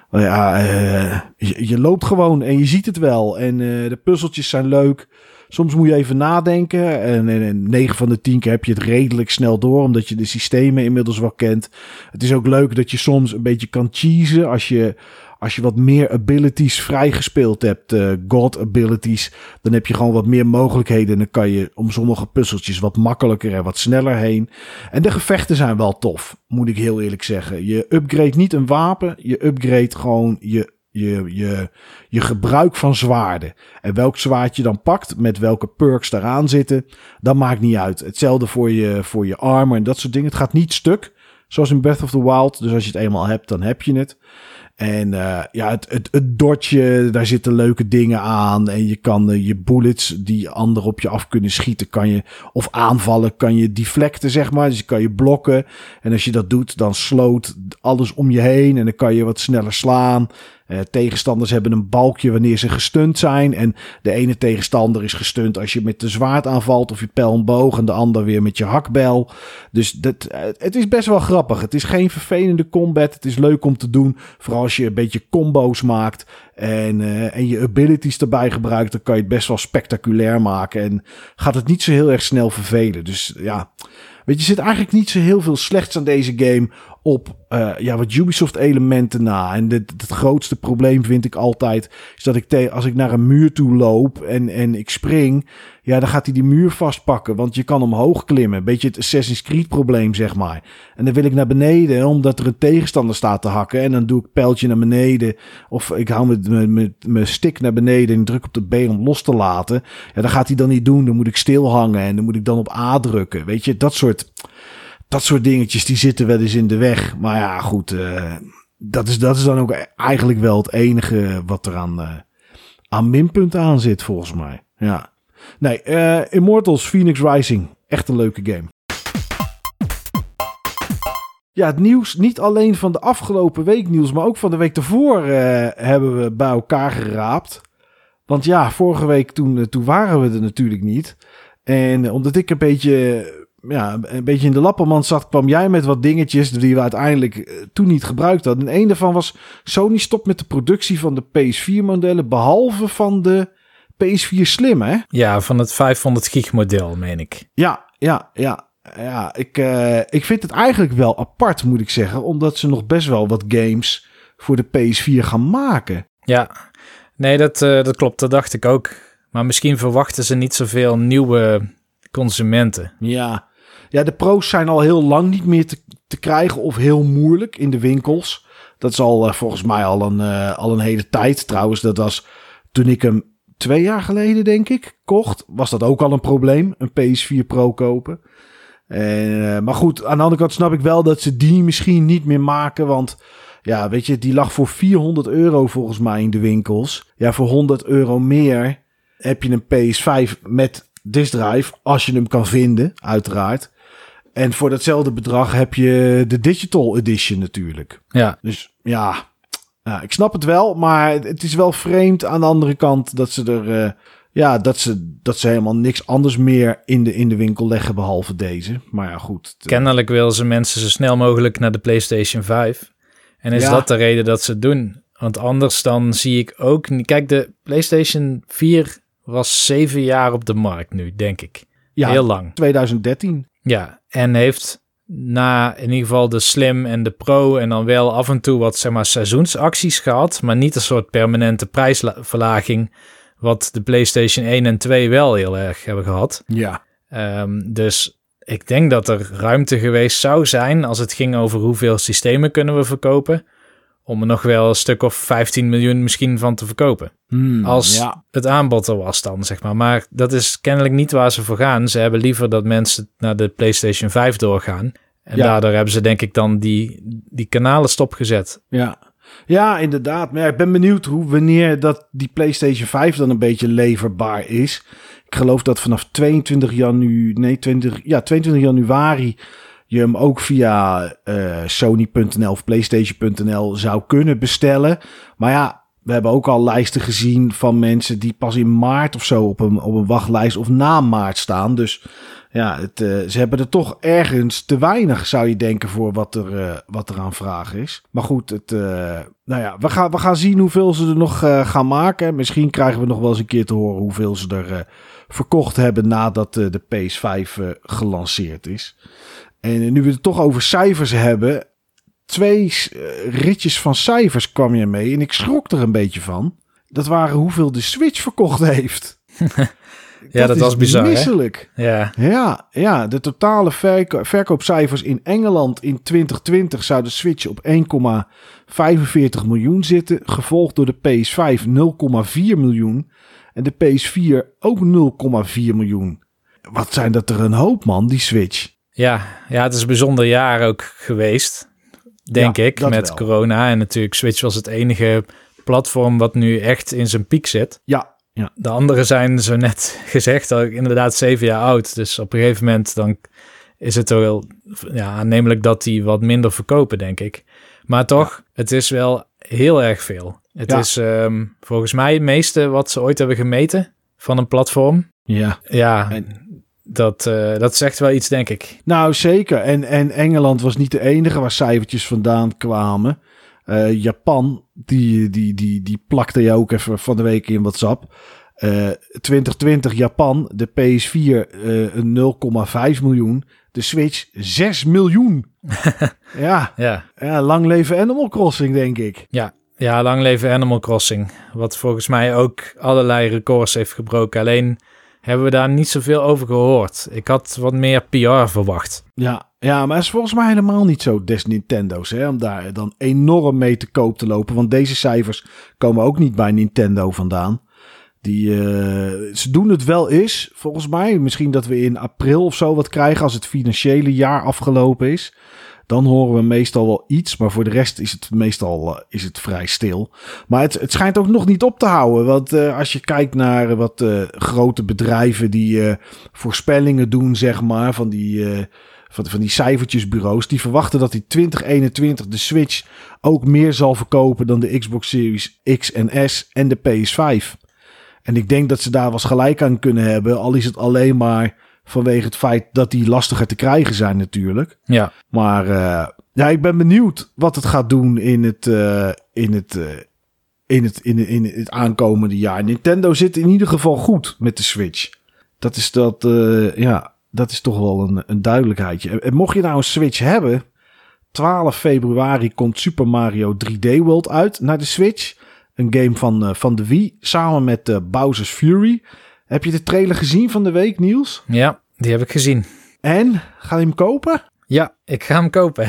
Maar ja, uh, je, loopt gewoon en je ziet het wel. En de puzzeltjes zijn leuk. Soms moet je even nadenken. En, en 9 van de 10 keer heb je het redelijk snel door, omdat je de systemen inmiddels wel kent. Het is ook leuk dat je soms een beetje kan cheesen als je als je wat meer abilities vrijgespeeld hebt, uh, God abilities, dan heb je gewoon wat meer mogelijkheden. En dan kan je om sommige puzzeltjes wat makkelijker en wat sneller heen. En de gevechten zijn wel tof, moet ik heel eerlijk zeggen. Je upgrade niet een wapen, je upgrade gewoon je je, je, je gebruik van zwaarden. En welk zwaard je dan pakt, met welke perks daaraan zitten, dat maakt niet uit. Hetzelfde voor je, voor je armor en dat soort dingen. Het gaat niet stuk, zoals in Breath of the Wild. Dus als je het eenmaal hebt, dan heb je het. En uh, ja, het, het, het dotje, daar zitten leuke dingen aan. En je kan uh, je bullets die anderen op je af kunnen schieten, kan je, of aanvallen, kan je deflecten, zeg maar. Dus je kan je blokken. En als je dat doet, dan sloot alles om je heen. En dan kan je wat sneller slaan. Uh, tegenstanders hebben een balkje wanneer ze gestunt zijn. En de ene tegenstander is gestunt als je met de zwaard aanvalt of je pijl en boog. En de ander weer met je hakbel. Dus dat, uh, het is best wel grappig. Het is geen vervelende combat. Het is leuk om te doen. Vooral als je een beetje combo's maakt. En, uh, en je abilities erbij gebruikt. Dan kan je het best wel spectaculair maken. En gaat het niet zo heel erg snel vervelen. Dus ja. Weet je, zit eigenlijk niet zo heel veel slechts aan deze game. Op uh, ja, wat Ubisoft elementen na. En dit, het grootste probleem vind ik altijd is dat ik als ik naar een muur toe loop en, en ik spring, ja, dan gaat hij die muur vastpakken, want je kan omhoog klimmen. Beetje het Assassin's Creed probleem, zeg maar. En dan wil ik naar beneden, omdat er een tegenstander staat te hakken. En dan doe ik pijltje naar beneden, of ik hou mijn stick naar beneden en druk op de B om los te laten. Ja, dan gaat hij dan niet doen. Dan moet ik stil hangen en dan moet ik dan op A drukken. Weet je, dat soort dat soort dingetjes die zitten wel eens in de weg. Maar ja, goed. Uh, dat, is, dat is dan ook eigenlijk wel het enige wat er aan, uh, aan minpunten aan zit, volgens mij. Ja. Nee, uh, Immortals Phoenix Rising. Echt een leuke game. Ja, het nieuws, niet alleen van de afgelopen week nieuws, maar ook van de week ervoor hebben we bij elkaar geraapt. Want ja, vorige week toen, toen waren we er natuurlijk niet. En omdat ik een beetje ja, een beetje in de lappermand zat, kwam jij met wat dingetjes die we uiteindelijk eh, toen niet gebruikt hadden. En een daarvan was Sony stopt met de productie van de PS4-modellen, behalve van de PS4 Slim, hè? Ja, van het 500 gig model, meen ik. Ja, ja, ja. Ja, ik, uh, ik vind het eigenlijk wel apart, moet ik zeggen, omdat ze nog best wel wat games voor de PS4 gaan maken. Ja, nee, dat, uh, dat klopt, dat dacht ik ook. Maar misschien verwachten ze niet zoveel nieuwe consumenten. Ja, ja, de pro's zijn al heel lang niet meer te, te krijgen of heel moeilijk in de winkels. Dat is al uh, volgens mij al een, uh, al een hele tijd. Trouwens, dat was toen ik hem twee jaar geleden, denk ik, kocht. Was dat ook al een probleem, een PS4 Pro kopen. Uh, maar goed, aan de andere kant snap ik wel dat ze die misschien niet meer maken. Want ja, weet je, die lag voor 400 euro volgens mij in de winkels. Ja, voor 100 euro meer heb je een PS5 met disk drive. Als je hem kan vinden, uiteraard. En voor datzelfde bedrag heb je de digital edition natuurlijk. Ja. Dus ja, ik snap het wel, maar het is wel vreemd aan de andere kant dat ze er, uh, ja, dat ze, dat ze helemaal niks anders meer in de, in de winkel leggen behalve deze. Maar ja, goed. Kennelijk willen ze mensen zo snel mogelijk naar de PlayStation 5. En is dat de reden dat ze het doen? Want anders dan zie ik ook. Kijk, de PlayStation 4 was zeven jaar op de markt nu, denk ik. Ja, Heel lang. 2013. Ja, en heeft na in ieder geval de Slim en de Pro en dan wel af en toe wat zeg maar seizoensacties gehad, maar niet een soort permanente prijsverlaging wat de PlayStation 1 en 2 wel heel erg hebben gehad. Ja. Um, dus ik denk dat er ruimte geweest zou zijn als het ging over hoeveel systemen kunnen we verkopen om er nog wel een stuk of 15 miljoen misschien van te verkopen. Hmm, Als het aanbod er was dan, zeg maar. Maar dat is kennelijk niet waar ze voor gaan. Ze hebben liever dat mensen naar de PlayStation 5 doorgaan. En daardoor hebben ze denk ik dan die, die kanalen stopgezet. Ja. Ja, inderdaad. Maar ik ben benieuwd hoe wanneer dat die PlayStation 5 dan een beetje leverbaar is. Ik geloof dat vanaf 22 januari, nee, 20, ja, 22 januari je hem ook via uh, Sony.nl of PlayStation.nl zou kunnen bestellen. Maar ja, we hebben ook al lijsten gezien van mensen die pas in maart of zo op een, op een wachtlijst of na maart staan. Dus ja, het, uh, ze hebben er toch ergens te weinig, zou je denken, voor wat er, uh, wat er aan vraag is. Maar goed, het, nou ja, we gaan, we gaan zien hoeveel ze er nog gaan maken. Misschien krijgen we nog wel eens een keer te horen hoeveel ze er verkocht hebben nadat de PS5 gelanceerd is. En nu we het toch over cijfers hebben. Twee eh, ritjes van cijfers kwam je mee. En ik schrok er een beetje van. Dat waren hoeveel de Switch verkocht heeft. ja, dat, was bizar. Misselijk. Ja. ja, ja, de totale verko verkoopcijfers in Engeland in 2020 zou de Switch op 1,45 miljoen zitten. Gevolgd door de PS5 0,4 miljoen. En de PS4 ook 0,4 miljoen. Wat zijn dat er een hoop, man, die Switch. Ja, ja, het is een bijzonder jaar ook geweest, denk ik, met corona. En natuurlijk Switch was het enige platform wat nu echt in zijn piek zit. Ja, ja. De andere zijn, zo net gezegd, al inderdaad zeven jaar oud. Dus op een gegeven moment dan is het wel ja, aannemelijk dat die wat minder verkopen, denk ik. Maar toch, het is wel heel erg veel. Het is um, volgens mij het meeste wat ze ooit hebben gemeten van een platform. Ja. Ja, dat, uh, dat zegt wel iets, denk ik. Nou, zeker. En, en Engeland was niet de enige waar cijfertjes vandaan kwamen. Uh, Japan, die, die, die, die plakte je ook even van de week in WhatsApp. Eh 2020 Japan, de PS4 eh, een 0,5 miljoen. De Switch 6 miljoen. ja, Ja. ja, lang leven Animal Crossing, denk ik. Ja. ja, lang leven Animal Crossing. Wat volgens mij ook allerlei records heeft gebroken. Alleen hebben we daar niet zoveel over gehoord. Ik had wat meer PR verwacht. Ja, ja, maar het is volgens mij helemaal niet zo des Nintendo's. Hè, om daar dan enorm mee te koop te lopen. Want deze cijfers komen ook niet bij Nintendo vandaan. Die, eh, ze doen het wel eens, volgens mij. Misschien dat we in april of zo wat krijgen als het financiële jaar afgelopen is. Dan horen we meestal wel iets, maar voor de rest is het meestal eh, is het vrij stil. Maar het, het schijnt ook nog niet op te houden. Want eh, als je kijkt naar wat eh, grote bedrijven die voorspellingen doen, zeg maar, van die, van, van die cijfertjesbureaus, die verwachten dat in 2021 de Switch ook meer zal verkopen dan de Xbox Series X en S en de PS5. En ik denk dat ze daar wel gelijk aan kunnen hebben, al is het alleen maar vanwege het feit dat die lastiger te krijgen zijn natuurlijk. Ja, Maar eh, ja, ik ben benieuwd wat het gaat doen in het, eh, in het, eh, in het, in, in het aankomende jaar. Nintendo zit in ieder geval goed met de Switch. Dat is, dat, eh, ja, dat is toch wel een, een duidelijkheidje. En, mocht je nou een Switch hebben, 12 februari komt Super Mario 3D World uit naar de Switch. Een game van, van de Wii, samen met Bowser's Fury. Heb je de trailer gezien van de week, Niels? ja, die heb ik gezien. En, ga je hem kopen? Ja, ik ga hem kopen.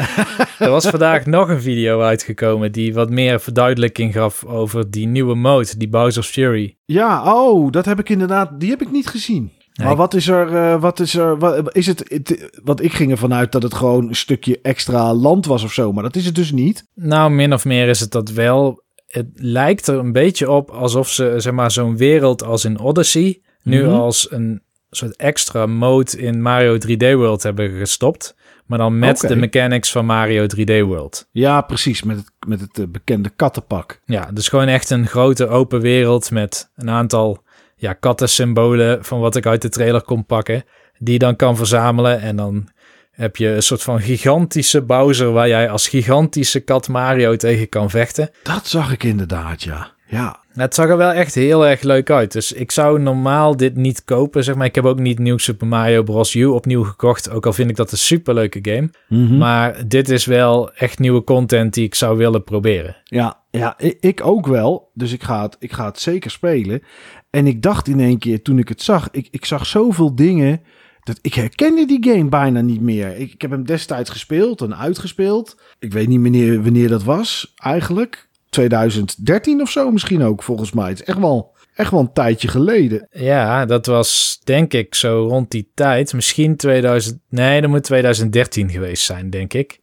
er was vandaag nog een video uitgekomen die wat meer verduidelijking gaf over die nieuwe mode, die Bowser's Fury. Ja, oh, dat heb ik inderdaad, die heb ik niet gezien. Nee. Maar wat is er, eh, wat is er, wat, is het, het, want ik ging ervan uit dat het gewoon een stukje extra land was of zo, maar dat is het dus niet. Nou, min of meer is het dat wel. Het lijkt er een beetje op alsof ze zeg maar zo'n wereld als in Odyssey nu Mhm. als een soort extra mode in Mario 3D World hebben gestopt, maar dan met de mechanics van Mario 3D World. Ja, precies, met het, met het eh, bekende kattenpak. Ja, dus gewoon echt een grote open wereld met een aantal ja, kattensymbolen van wat ik uit de trailer kon pakken, die je dan kan verzamelen en dan heb je een soort van gigantische Bowser waar jij als gigantische kat Mario tegen kan vechten. Dat zag ik inderdaad, ja. Ja, Het zag er wel echt heel erg leuk uit. Dus ik zou normaal dit niet kopen. Zeg maar. Ik heb ook niet Nieuw Super Mario Bros. U opnieuw gekocht. Ook al vind ik dat een superleuke game. Mhm. Maar dit is wel echt nieuwe content die ik zou willen proberen. ja, ja ik, ik ook wel. Dus ik ga, het, ik ga het zeker spelen. En ik dacht in één keer, toen ik het zag, ik, ik zag zoveel dingen... Dat ik herkende die game bijna niet meer. Ik, ik heb hem destijds gespeeld en uitgespeeld. Ik weet niet wanneer, wanneer dat was eigenlijk. 2013 of zo misschien ook, volgens mij. Het is echt wel, echt wel een tijdje geleden. Ja, dat was denk ik zo rond die tijd. Misschien 2000... Nee, dat moet 2013 geweest zijn, denk ik.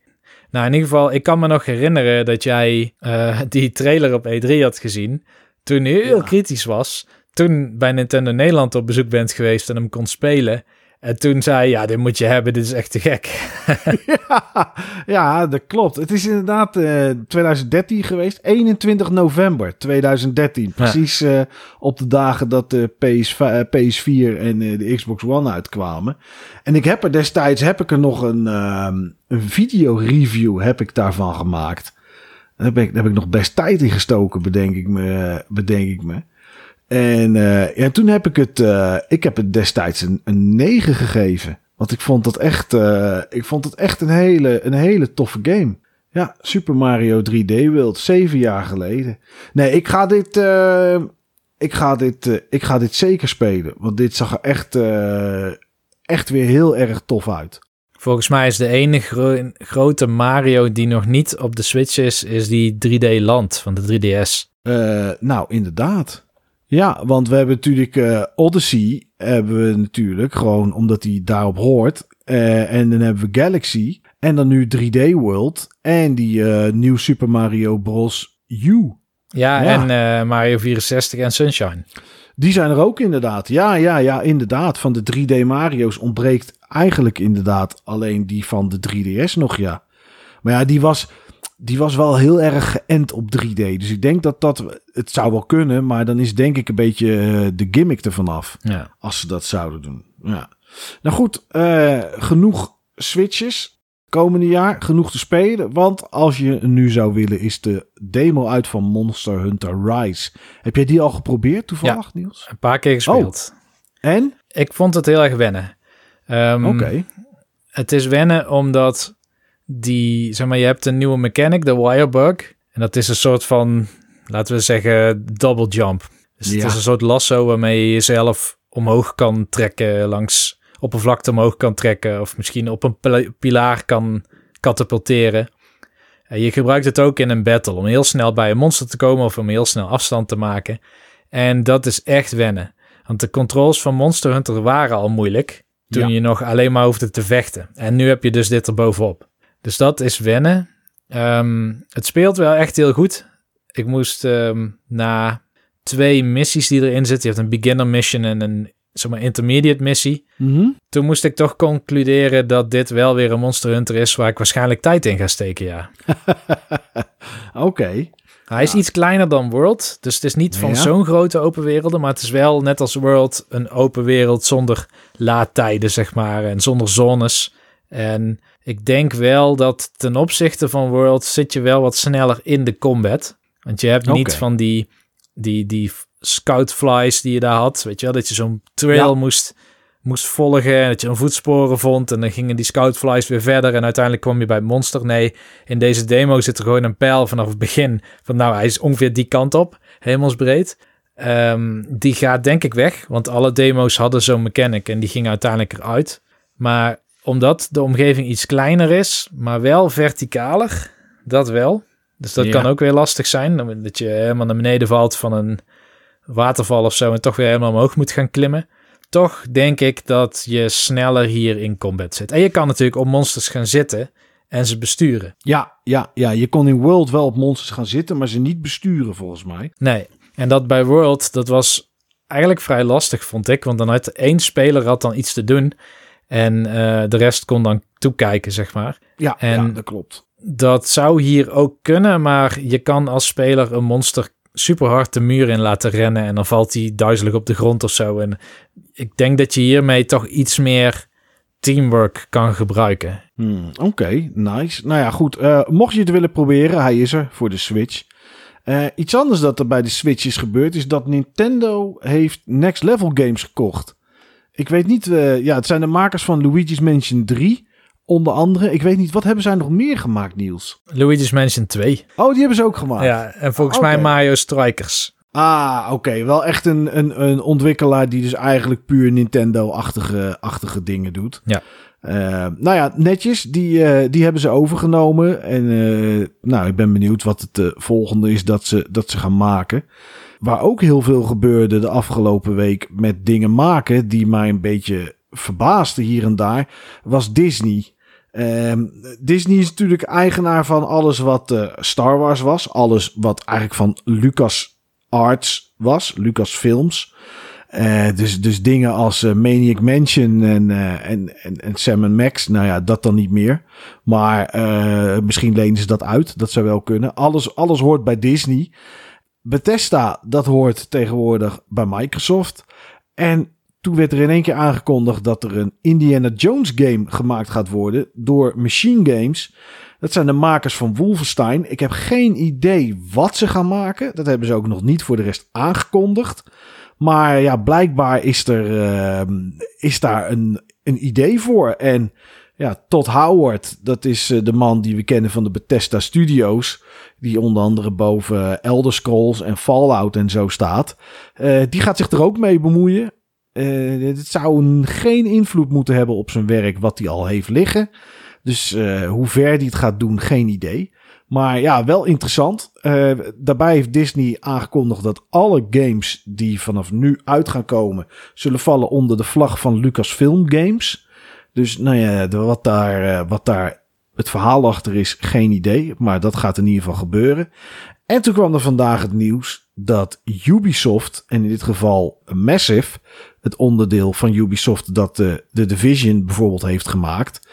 Nou, in ieder geval, ik kan me nog herinneren dat jij eh, die trailer op E3 had gezien. Toen heel Ja. kritisch was. Toen bij Nintendo Nederland op bezoek bent geweest en hem kon spelen. En toen zei ja, dit moet je hebben, dit is echt te gek. ja, ja, dat klopt. Het is inderdaad eh 2013 geweest. 21 november 2013. Precies eh, op de dagen dat de PS, eh, PS4 en eh, de Xbox One uitkwamen. En ik heb er destijds heb ik er nog een, ehm een video-review heb ik daarvan gemaakt. Daar heb, ik, daar heb ik nog best tijd in gestoken, bedenk ik me. Bedenk ik me. En eh, ja, toen heb ik het, eh, ik heb het destijds een, een 9 gegeven. Want ik vond dat echt, eh, ik vond het echt een hele, een hele toffe game. Ja, Super Mario 3D World, zeven jaar geleden. Nee, ik ga dit, ik ga dit, ik ga dit zeker spelen. Want dit zag er echt, echt weer heel erg tof uit. Volgens mij is de enige gro- grote Mario die nog niet op de Switch is, is die 3D Land van de 3DS. Eh, nou, inderdaad. Ja, want we hebben natuurlijk eh, Odyssey, hebben we natuurlijk gewoon omdat die daarop hoort. Eh, en dan hebben we Galaxy en dan nu 3D World en die eh nieuw Super Mario Bros. U. Ja, Ja. en Mario 64 en Sunshine. Die zijn er ook inderdaad. Ja, ja, ja, inderdaad. Van de 3D Mario's ontbreekt eigenlijk inderdaad alleen die van de 3DS nog, ja. Maar ja, die was, die was wel heel erg geënt op 3D. Dus ik denk dat dat, het zou wel kunnen, maar dan is denk ik een beetje eh, de gimmick ervan af. Ja. Als ze dat zouden doen. Ja. Nou goed, eh, genoeg switches. komende jaar genoeg te spelen. Want als je nu zou willen, is de demo uit van Monster Hunter Rise. Heb jij die al geprobeerd toevallig, Niels? Een paar keer gespeeld. En? Ik vond het heel erg wennen. Ehm, Oké. Het is wennen omdat die, zeg maar, je hebt een nieuwe mechanic, de wirebug. En dat is een soort van, laten we zeggen, double jump. Dus het is een soort lasso waarmee je jezelf omhoog kan trekken, langs oppervlakte omhoog kan trekken. Of misschien op een pila- pilaar kan katapulteren. En je gebruikt het ook in een battle om heel snel bij een monster te komen of om heel snel afstand te maken. En dat is echt wennen. Want de controls van Monster Hunter waren al moeilijk. Toen Ja. je nog alleen maar hoefde te vechten. En nu heb je dus dit erbovenop. Dus dat is wennen. Ehm, het speelt wel echt heel goed. Ik moest ehm, na twee missies die erin zitten. Je hebt een beginner mission en een zeg maar, intermediate missie. Mhm. Toen moest ik toch concluderen dat dit wel weer een Monster Hunter is waar ik waarschijnlijk tijd in ga steken, ja. Oké. Hij is iets kleiner dan World, dus het is niet van Ja. zo'n grote open werelden, maar het is wel net als World een open wereld zonder laadtijden, zeg maar, en zonder zones. En ik denk wel dat ten opzichte van World zit je wel wat sneller in de combat. Want je hebt niet van die, die, die scout flies die je daar had, weet je wel, dat je zo'n trail Ja. moest, moest volgen en dat je een voetsporen vond en dan gingen die scout flies weer verder en uiteindelijk kwam je bij het monster. Nee, in deze demo zit er gewoon een pijl vanaf het begin van nou, hij is ongeveer die kant op, hemelsbreed. Ehm, die gaat denk ik weg, want alle demo's hadden zo'n mechanic en die ging uiteindelijk eruit. Maar omdat de omgeving iets kleiner is, maar wel verticaler, dat wel. Dus dat Ja. kan ook weer lastig zijn, dat je helemaal naar beneden valt van een waterval of zo en toch weer helemaal omhoog moet gaan klimmen. Toch denk ik dat je sneller hier in combat zit. En je kan natuurlijk op monsters gaan zitten en ze besturen. Ja, ja, ja, je kon in World wel op monsters gaan zitten, maar ze niet besturen volgens mij. Nee, en dat bij World, dat was eigenlijk vrij lastig, vond ik. Want dan had één speler had dan iets te doen en eh, de rest kon dan toekijken, zeg maar. Ja, En- ja dat klopt. Dat zou hier ook kunnen, maar je kan als speler een monster super hard de muur in laten rennen en dan valt hij duizelig op de grond of zo. En ik denk dat je hiermee toch iets meer teamwork kan gebruiken. Hmm, Oké, nice. Nou ja, goed. eh, mocht je het willen proberen, hij is er voor de Switch. Eh, iets anders dat er bij de Switch is gebeurd, is dat Nintendo heeft Next Level Games gekocht. Ik weet niet, eh, ja, het zijn de makers van Luigi's Mansion 3, onder andere. Ik weet niet, wat hebben zij nog meer gemaakt, Niels? Luigi's Mansion 2. Oh, die hebben ze ook gemaakt. Ja, en volgens Oké. mij Mario Strikers. Ah, oké. Wel echt een, een, een ontwikkelaar die dus eigenlijk puur Nintendo-achtige achtige dingen doet. Ja. Eh, nou ja, netjes. Die, eh, die hebben ze overgenomen. En eh, nou, ik ben benieuwd wat het eh, volgende is dat ze, dat ze gaan maken. Waar ook heel veel gebeurde de afgelopen week met dingen maken die mij een beetje verbaasden hier en daar, was Disney. Ehm, Disney is natuurlijk eigenaar van alles wat Star Wars was. Alles wat eigenlijk van Lucas Arts was, Lucas Films. Eh, dus, dus dingen als eh, Maniac Mansion en, eh, en, en, en Sam Max, nou ja, dat dan niet meer. Maar misschien lenen ze dat uit, dat zou wel kunnen. Alles, alles hoort bij Disney. Bethesda, dat hoort tegenwoordig bij Microsoft. En toen werd er in één keer aangekondigd dat er een Indiana Jones game gemaakt gaat worden door Machine Games. Dat zijn de makers van Wolfenstein. Ik heb geen idee wat ze gaan maken. Dat hebben ze ook nog niet voor de rest aangekondigd. Maar ja, blijkbaar is, er, ehm, is daar een, een idee voor. En ja, Todd Howard, dat is eh, de man die we kennen van de Bethesda Studios. Die onder andere boven Elder Scrolls en Fallout en zo staat. Eh, die gaat zich er ook mee bemoeien. Eh het zou een- geen invloed moeten hebben op zijn werk wat hij al heeft liggen. Dus eh, hoe ver die het gaat doen, geen idee. Maar ja, wel interessant. Eh, daarbij heeft Disney aangekondigd dat alle games die vanaf nu uit gaan komen, zullen vallen onder de vlag van Lucasfilm Games. Dus nou ja, wat daar, eh, wat daar het verhaal achter is, geen idee. Maar dat gaat in ieder geval gebeuren. En toen kwam er vandaag het nieuws dat Ubisoft, en in dit geval Massive, het onderdeel van Ubisoft dat de, de Division bijvoorbeeld heeft gemaakt,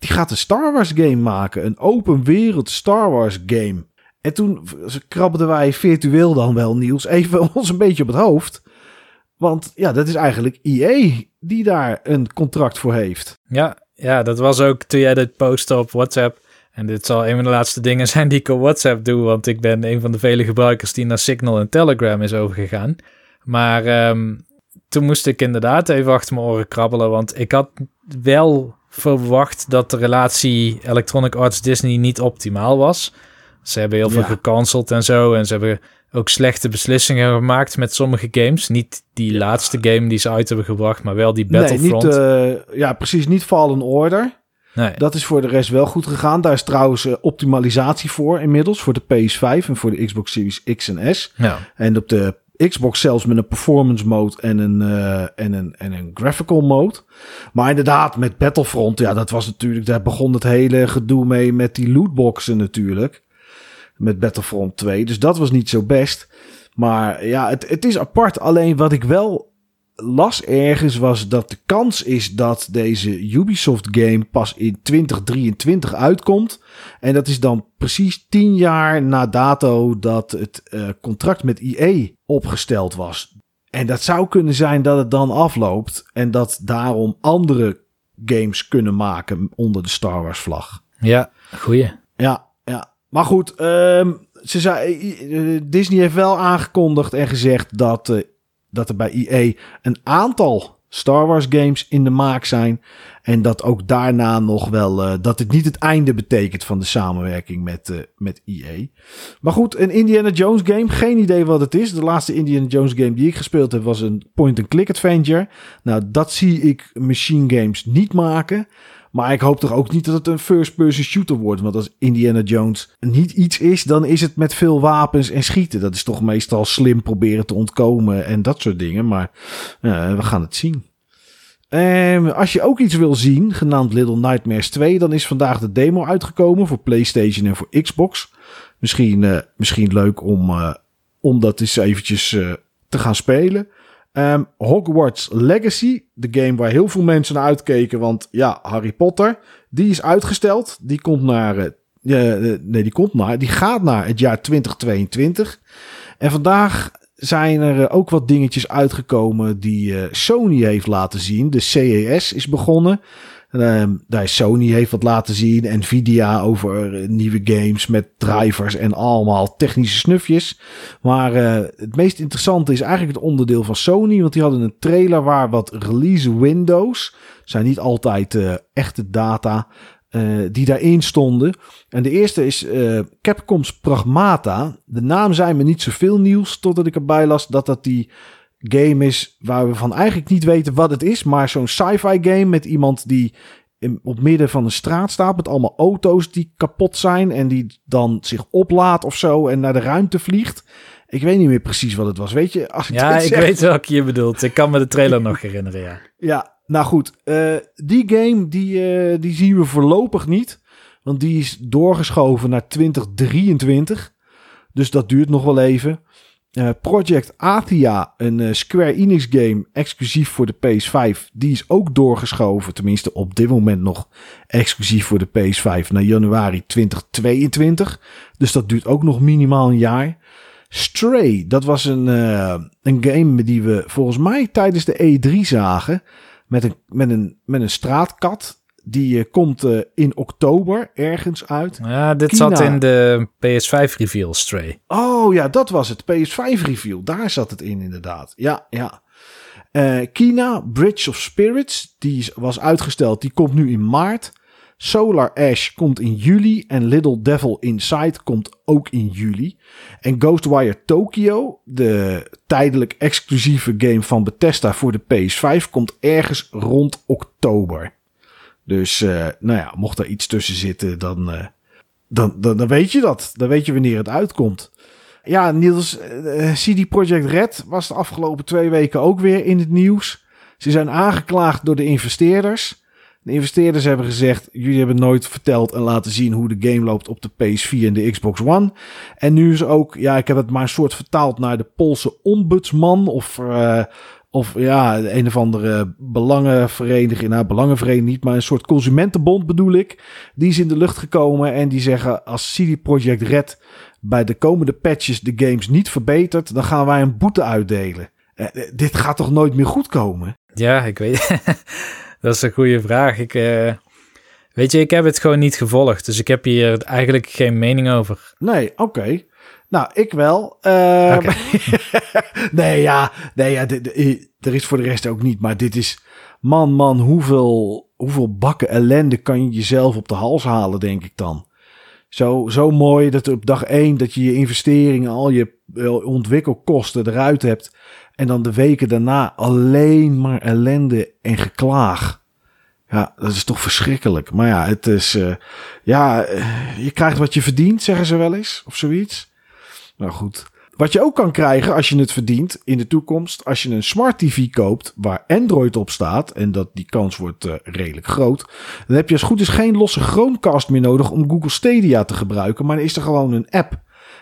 die gaat een Star Wars game maken. Een open wereld Star Wars game. En toen krabbelden wij virtueel dan wel, Niels, even ons een beetje op het hoofd. Want ja, dat is eigenlijk EA die daar een contract voor heeft. Ja, Ja, dat was ook toen jij dit postte op WhatsApp. En dit zal een van de laatste dingen zijn die ik op WhatsApp doe, want ik ben een van de vele gebruikers die naar Signal en Telegram is overgegaan. Maar ehm, toen moest ik inderdaad even achter mijn oren krabbelen, want ik had wel verwacht dat de relatie Electronic Arts Disney niet optimaal was. Ze hebben heel veel Ja. gecanceld en zo. En ze hebben ook slechte beslissingen gemaakt met sommige games. Niet die laatste game die ze uit hebben gebracht, maar wel die Battlefront. Nee, niet, eh, ja, precies. Niet Fallen Order. nee. Dat is voor de rest wel goed gegaan. Daar is trouwens eh, optimalisatie voor inmiddels. Voor de PS5 en voor de Xbox Series X en S. Ja. En op de Xbox zelfs met een performance mode en een, eh, en een, en een graphical mode. Maar inderdaad, met Battlefront, ja, dat was natuurlijk, daar begon het hele gedoe mee met die lootboxen natuurlijk. Met Battlefront 2. Dus dat was niet zo best. Maar ja, het, het is apart. Alleen wat ik wel las ergens was dat de kans is dat deze Ubisoft game pas in 2023 uitkomt. En dat is dan precies tien jaar na dato dat het eh, contract met EA opgesteld was. En dat zou kunnen zijn dat het dan afloopt en dat daarom andere games kunnen maken onder de Star Wars vlag. ja, goeie. Ja, ja. Maar goed, ehm, ze zei, eh, Disney heeft wel aangekondigd en gezegd dat, eh, dat er bij EA een aantal Star Wars games in de maak zijn. En dat ook daarna nog wel, eh, dat het niet het einde betekent van de samenwerking met, eh, met EA. Maar goed, een Indiana Jones game, geen idee wat het is. De laatste Indiana Jones game die ik gespeeld heb was een point-and-click adventure. Nou, dat zie ik machine games niet maken. Maar ik hoop toch ook niet dat het een first-person shooter wordt. Want als Indiana Jones niet iets is, dan is het met veel wapens en schieten. Dat is toch meestal slim proberen te ontkomen en dat soort dingen. Maar we gaan het zien. Ehm, als je ook iets wil zien, genaamd Little Nightmares 2, dan is vandaag de demo uitgekomen voor PlayStation en voor Xbox. Misschien, eh, misschien leuk om, eh, om dat eens eventjes eh, te gaan spelen. Ehm, Hogwarts Legacy, de game waar heel veel mensen naar uitkeken. Want ja, Harry Potter, die is uitgesteld. Die komt naar. eh, eh, nee, die komt naar. Die gaat naar het jaar 2022. En vandaag zijn er eh, ook wat dingetjes uitgekomen die Sony heeft laten zien. De CES is begonnen. Ehm, daar Sony heeft wat laten zien. Nvidia over eh, nieuwe games met drivers en allemaal technische snufjes. Maar eh, het meest interessante is eigenlijk het onderdeel van Sony. Want die hadden een trailer waar wat release windows. Zijn niet altijd eh, echte data. die daarin stonden. En de eerste is Capcom's Pragmata. De naam zei me niet zoveel nieuws. Totdat ik erbij las dat dat die game is waar we van eigenlijk niet weten wat het is. Maar zo'n sci-fi game met iemand die in, op midden van een straat staat. Met allemaal auto's die kapot zijn. En die dan zich oplaat of zo en naar de ruimte vliegt. Ik weet niet meer precies wat het was. Weet je? Als Ja, ik weet welke je bedoelt. Ik kan me de trailer nog herinneren, ja. Ja, nou goed. eh, die game die, eh, die zien we voorlopig niet. Want die is doorgeschoven naar 2023. Dus dat duurt nog wel even. Eh, Project Athia, een eh, Square Enix game exclusief voor de PS5. Die is ook doorgeschoven. Tenminste op dit moment nog exclusief voor de PS5 naar januari 2022. Dus dat duurt ook nog minimaal een jaar. Stray, dat was een, eh, een game die we volgens mij tijdens de E3 zagen. Met een, met een, met een straatkat. Die eh, komt eh, in oktober ergens uit. Ja, dit zat in de PS5 reveal, Stray. Oh ja, dat was het. PS5 review. Daar zat het in inderdaad. Ja, ja. Eh, Kina, Bridge of Spirits. Die was uitgesteld. Die komt nu in maart. Solar Ash komt in juli. En Little Devil Inside komt ook in juli. En Ghostwire Tokyo, de tijdelijk exclusieve game van Bethesda voor de PS5, komt ergens rond oktober. Dus eh, nou ja, mocht er iets tussen zitten, dan, eh, dan, dan, dan weet je dat. Dan weet je wanneer het uitkomt. Ja, Niels, eh, CD Projekt Red was de afgelopen twee weken ook weer in het nieuws. Ze zijn aangeklaagd door de investeerders. De investeerders hebben gezegd: jullie hebben nooit verteld en laten zien hoe de game loopt op de PS4 en de Xbox One. En nu is ook, ja, ik heb het maar een soort vertaald naar de Poolse ombudsman of. Of ja, een of andere belangenvereniging. Nou, belangenvereniging niet, maar een soort consumentenbond bedoel ik. Die is in de lucht gekomen en die zeggen: als CD Projekt Red bij de komende patches de games niet verbetert, dan gaan wij een boete uitdelen. Eh, eh, dit gaat toch nooit meer goed komen? Ja, ik weet. dat is een goede vraag. Ik, eh, Weet je, ik heb het gewoon niet gevolgd. Dus ik heb hier eigenlijk geen mening over. Nee, oké. Nou, ik wel. Uh, nee, ja, nee, ja er is voor de rest ook niet. Maar dit is, man, man, hoeveel, hoeveel bakken ellende kan je jezelf op de hals halen, denk ik dan. Zo, zo mooi dat op dag één dat je je investeringen, al je ontwikkelkosten eruit hebt. En dan de weken daarna alleen maar ellende en geklaag. Ja, dat is toch verschrikkelijk. Maar ja, het is. Uh, ja, eh, je krijgt wat je verdient, zeggen ze wel eens. Of zoiets. Nou goed. Wat je ook kan krijgen als je het verdient in de toekomst, als je een smart TV koopt waar Android op staat, en dat die kans wordt uh, redelijk groot, dan heb je als goed is geen losse Chromecast meer nodig om Google Stadia te gebruiken, maar dan is er gewoon een app.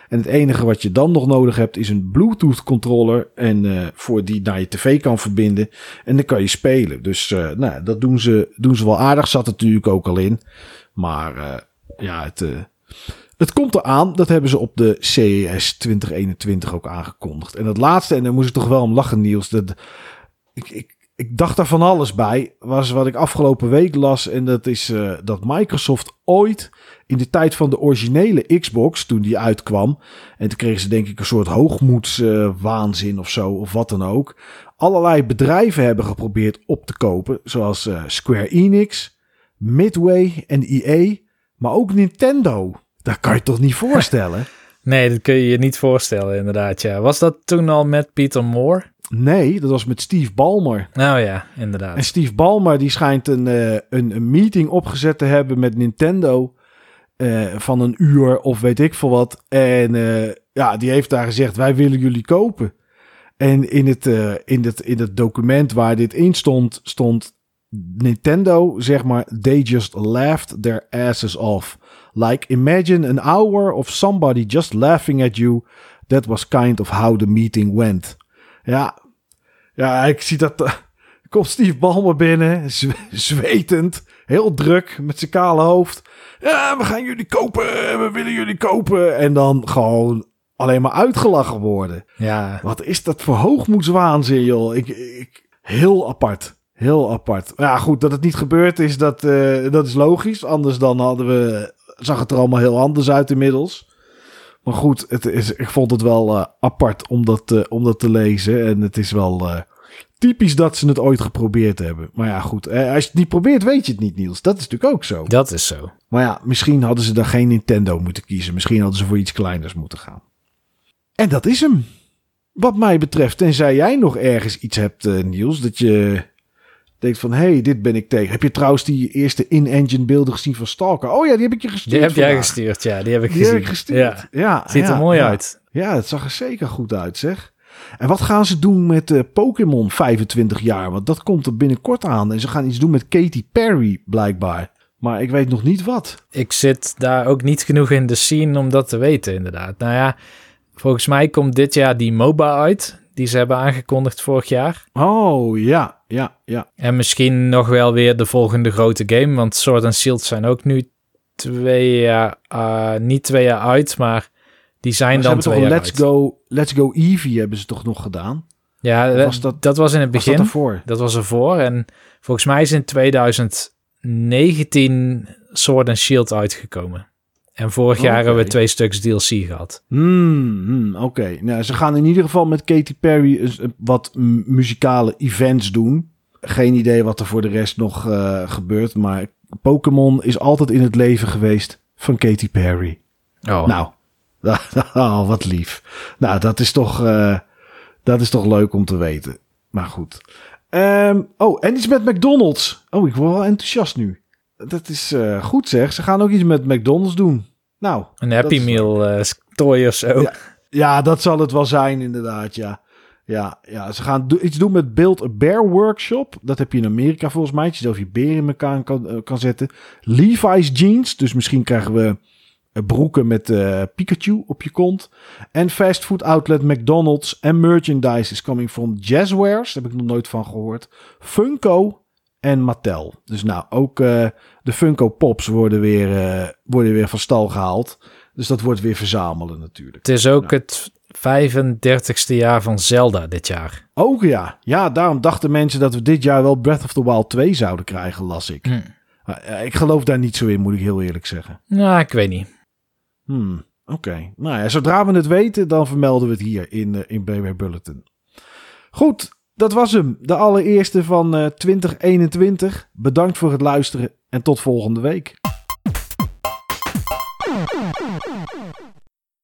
En het enige wat je dan nog nodig hebt is een Bluetooth controller en uh, voor die naar je tv kan verbinden en dan kan je spelen. Dus uh, nou, dat doen ze, doen ze wel aardig, zat natuurlijk ook al in. Maar ja, het het komt eraan, dat hebben ze op de CES 2021 ook aangekondigd. En het laatste, en daar moest ik toch wel om lachen, Niels. Dat, ik, ik, ik dacht daar van alles bij, was wat ik afgelopen week las. En dat is uh, dat Microsoft ooit in de tijd van de originele Xbox, toen die uitkwam. En toen kregen ze denk ik een soort hoogmoedswaanzin of zo, of wat dan ook. Allerlei bedrijven hebben geprobeerd op te kopen, zoals uh, Square Enix, Midway en EA, maar ook Nintendo. Dat kan je toch niet voorstellen? Nee, dat kun je je niet voorstellen, inderdaad. Ja. Was dat toen al met Peter Moore? Nee, dat was met Steve Ballmer. Nou ja, inderdaad. En Steve Ballmer die schijnt een, uh, een, een, meeting opgezet te hebben met Nintendo uh, van een uur of weet ik veel wat. En uh, ja, die heeft daar gezegd: wij willen jullie kopen. En in het, in het, in het document waar dit in stond, stond Nintendo, zeg maar, they just laughed their asses off. Like, imagine an hour of somebody just laughing at you. That was kind of how the meeting went. Ja, ja ik zie dat. Uh, komt Steve Ballmer binnen, zwetend, heel druk, met zijn kale hoofd. Ja, we gaan jullie kopen, we willen jullie kopen. En dan gewoon alleen maar uitgelachen worden. Ja. Wat is dat voor hoogmoedswaanzin, joh. Ik, ik, heel apart. Heel apart. Ja, goed, dat het niet gebeurd is, dat, uh, dat is logisch. Anders dan hadden we zag het er allemaal heel anders uit inmiddels. Maar goed, het is, ik vond het wel uh, apart om dat, uh, om dat te lezen. En het is wel uh, typisch dat ze het ooit geprobeerd hebben. Maar ja, goed. als je het niet probeert, weet je het niet, Niels. Dat is natuurlijk ook zo. Dat is zo. Maar ja, misschien hadden ze dan geen Nintendo moeten kiezen. Misschien hadden ze voor iets kleiners moeten gaan. En dat is hem. Wat mij betreft, tenzij jij nog ergens iets hebt, Niels, dat je denkt van, hey, dit ben ik tegen. Heb je trouwens die eerste in-engine beelden gezien van Stalker? Oh ja, die heb ik je gestuurd Die heb jij gestuurd, ja. Die heb ik die gezien. Heb ik gestuurd. Ja. ja Ziet er mooi uit. Ja, het zag er zeker goed uit, zeg. En wat gaan ze doen met uh, Pokémon 25 jaar? Want dat komt er binnenkort aan. En ze gaan iets doen met Katy Perry, blijkbaar. Maar ik weet nog niet wat. Ik zit daar ook niet genoeg in de scene om dat te weten, inderdaad. Nou ja, volgens mij komt dit jaar die MOBA uit die ze hebben aangekondigd vorig jaar. Oh ja, ja, ja. En misschien nog wel weer de volgende grote game, want Sword and Shield zijn ook nu twee jaar, uh, niet twee jaar uit, maar die zijn dan twee jaar Let's Go, Let's Go Eevee hebben ze toch nog gedaan? Ja, was dat, dat was in het begin. Was dat, ervoor? dat was ervoor. En volgens mij is in 2019 Sword and Shield uitgekomen. En vorig jaar hebben we twee stuks DLC gehad. Hmm, hmm, Oké, nou, ze gaan in ieder geval met Katy Perry wat muzikale events doen. Geen idee wat er voor de rest nog uh, gebeurt, maar Pokémon is altijd in het leven geweest van Katy Perry. Oh. Nou, oh, wat lief. Nou, dat is toch, uh, dat is toch leuk om te weten. Maar goed. Um, oh, en iets met McDonald's. Oh, ik word wel enthousiast nu. Dat is uh, goed zeg. Ze gaan ook iets met McDonald's doen. Nou. Een Happy Meal uh, toy of zo. Ja, ja, dat zal het wel zijn inderdaad, ja. Ja, ja ze gaan do iets doen met Build a Bear Workshop. Dat heb je in Amerika volgens mij. Dat je zelf je beer in elkaar kan, kan zetten. Levi's jeans. Dus misschien krijgen we broeken met uh, Pikachu op je kont. En fastfood outlet McDonald's. En merchandise is coming from Jazzwares. Daar heb ik nog nooit van gehoord. Funko en Mattel. Dus nou, ook eh, de Funko Pops worden weer, eh, worden weer van stal gehaald. Dus dat wordt weer verzamelen natuurlijk. Het is ook nou. het 35ste jaar van Zelda dit jaar. Ook ja. Ja, daarom dachten mensen dat we dit jaar wel Breath of the Wild 2 zouden krijgen, las ik. Hm. Ik geloof daar niet zo in, moet ik heel eerlijk zeggen. Nou, ik weet niet. Hm, oké. Nou ja, zodra we het weten, dan vermelden we het hier in, eh, in BW Bulletin. Goed, dat was hem. De allereerste van eh, 2021. Bedankt voor het luisteren en tot volgende week.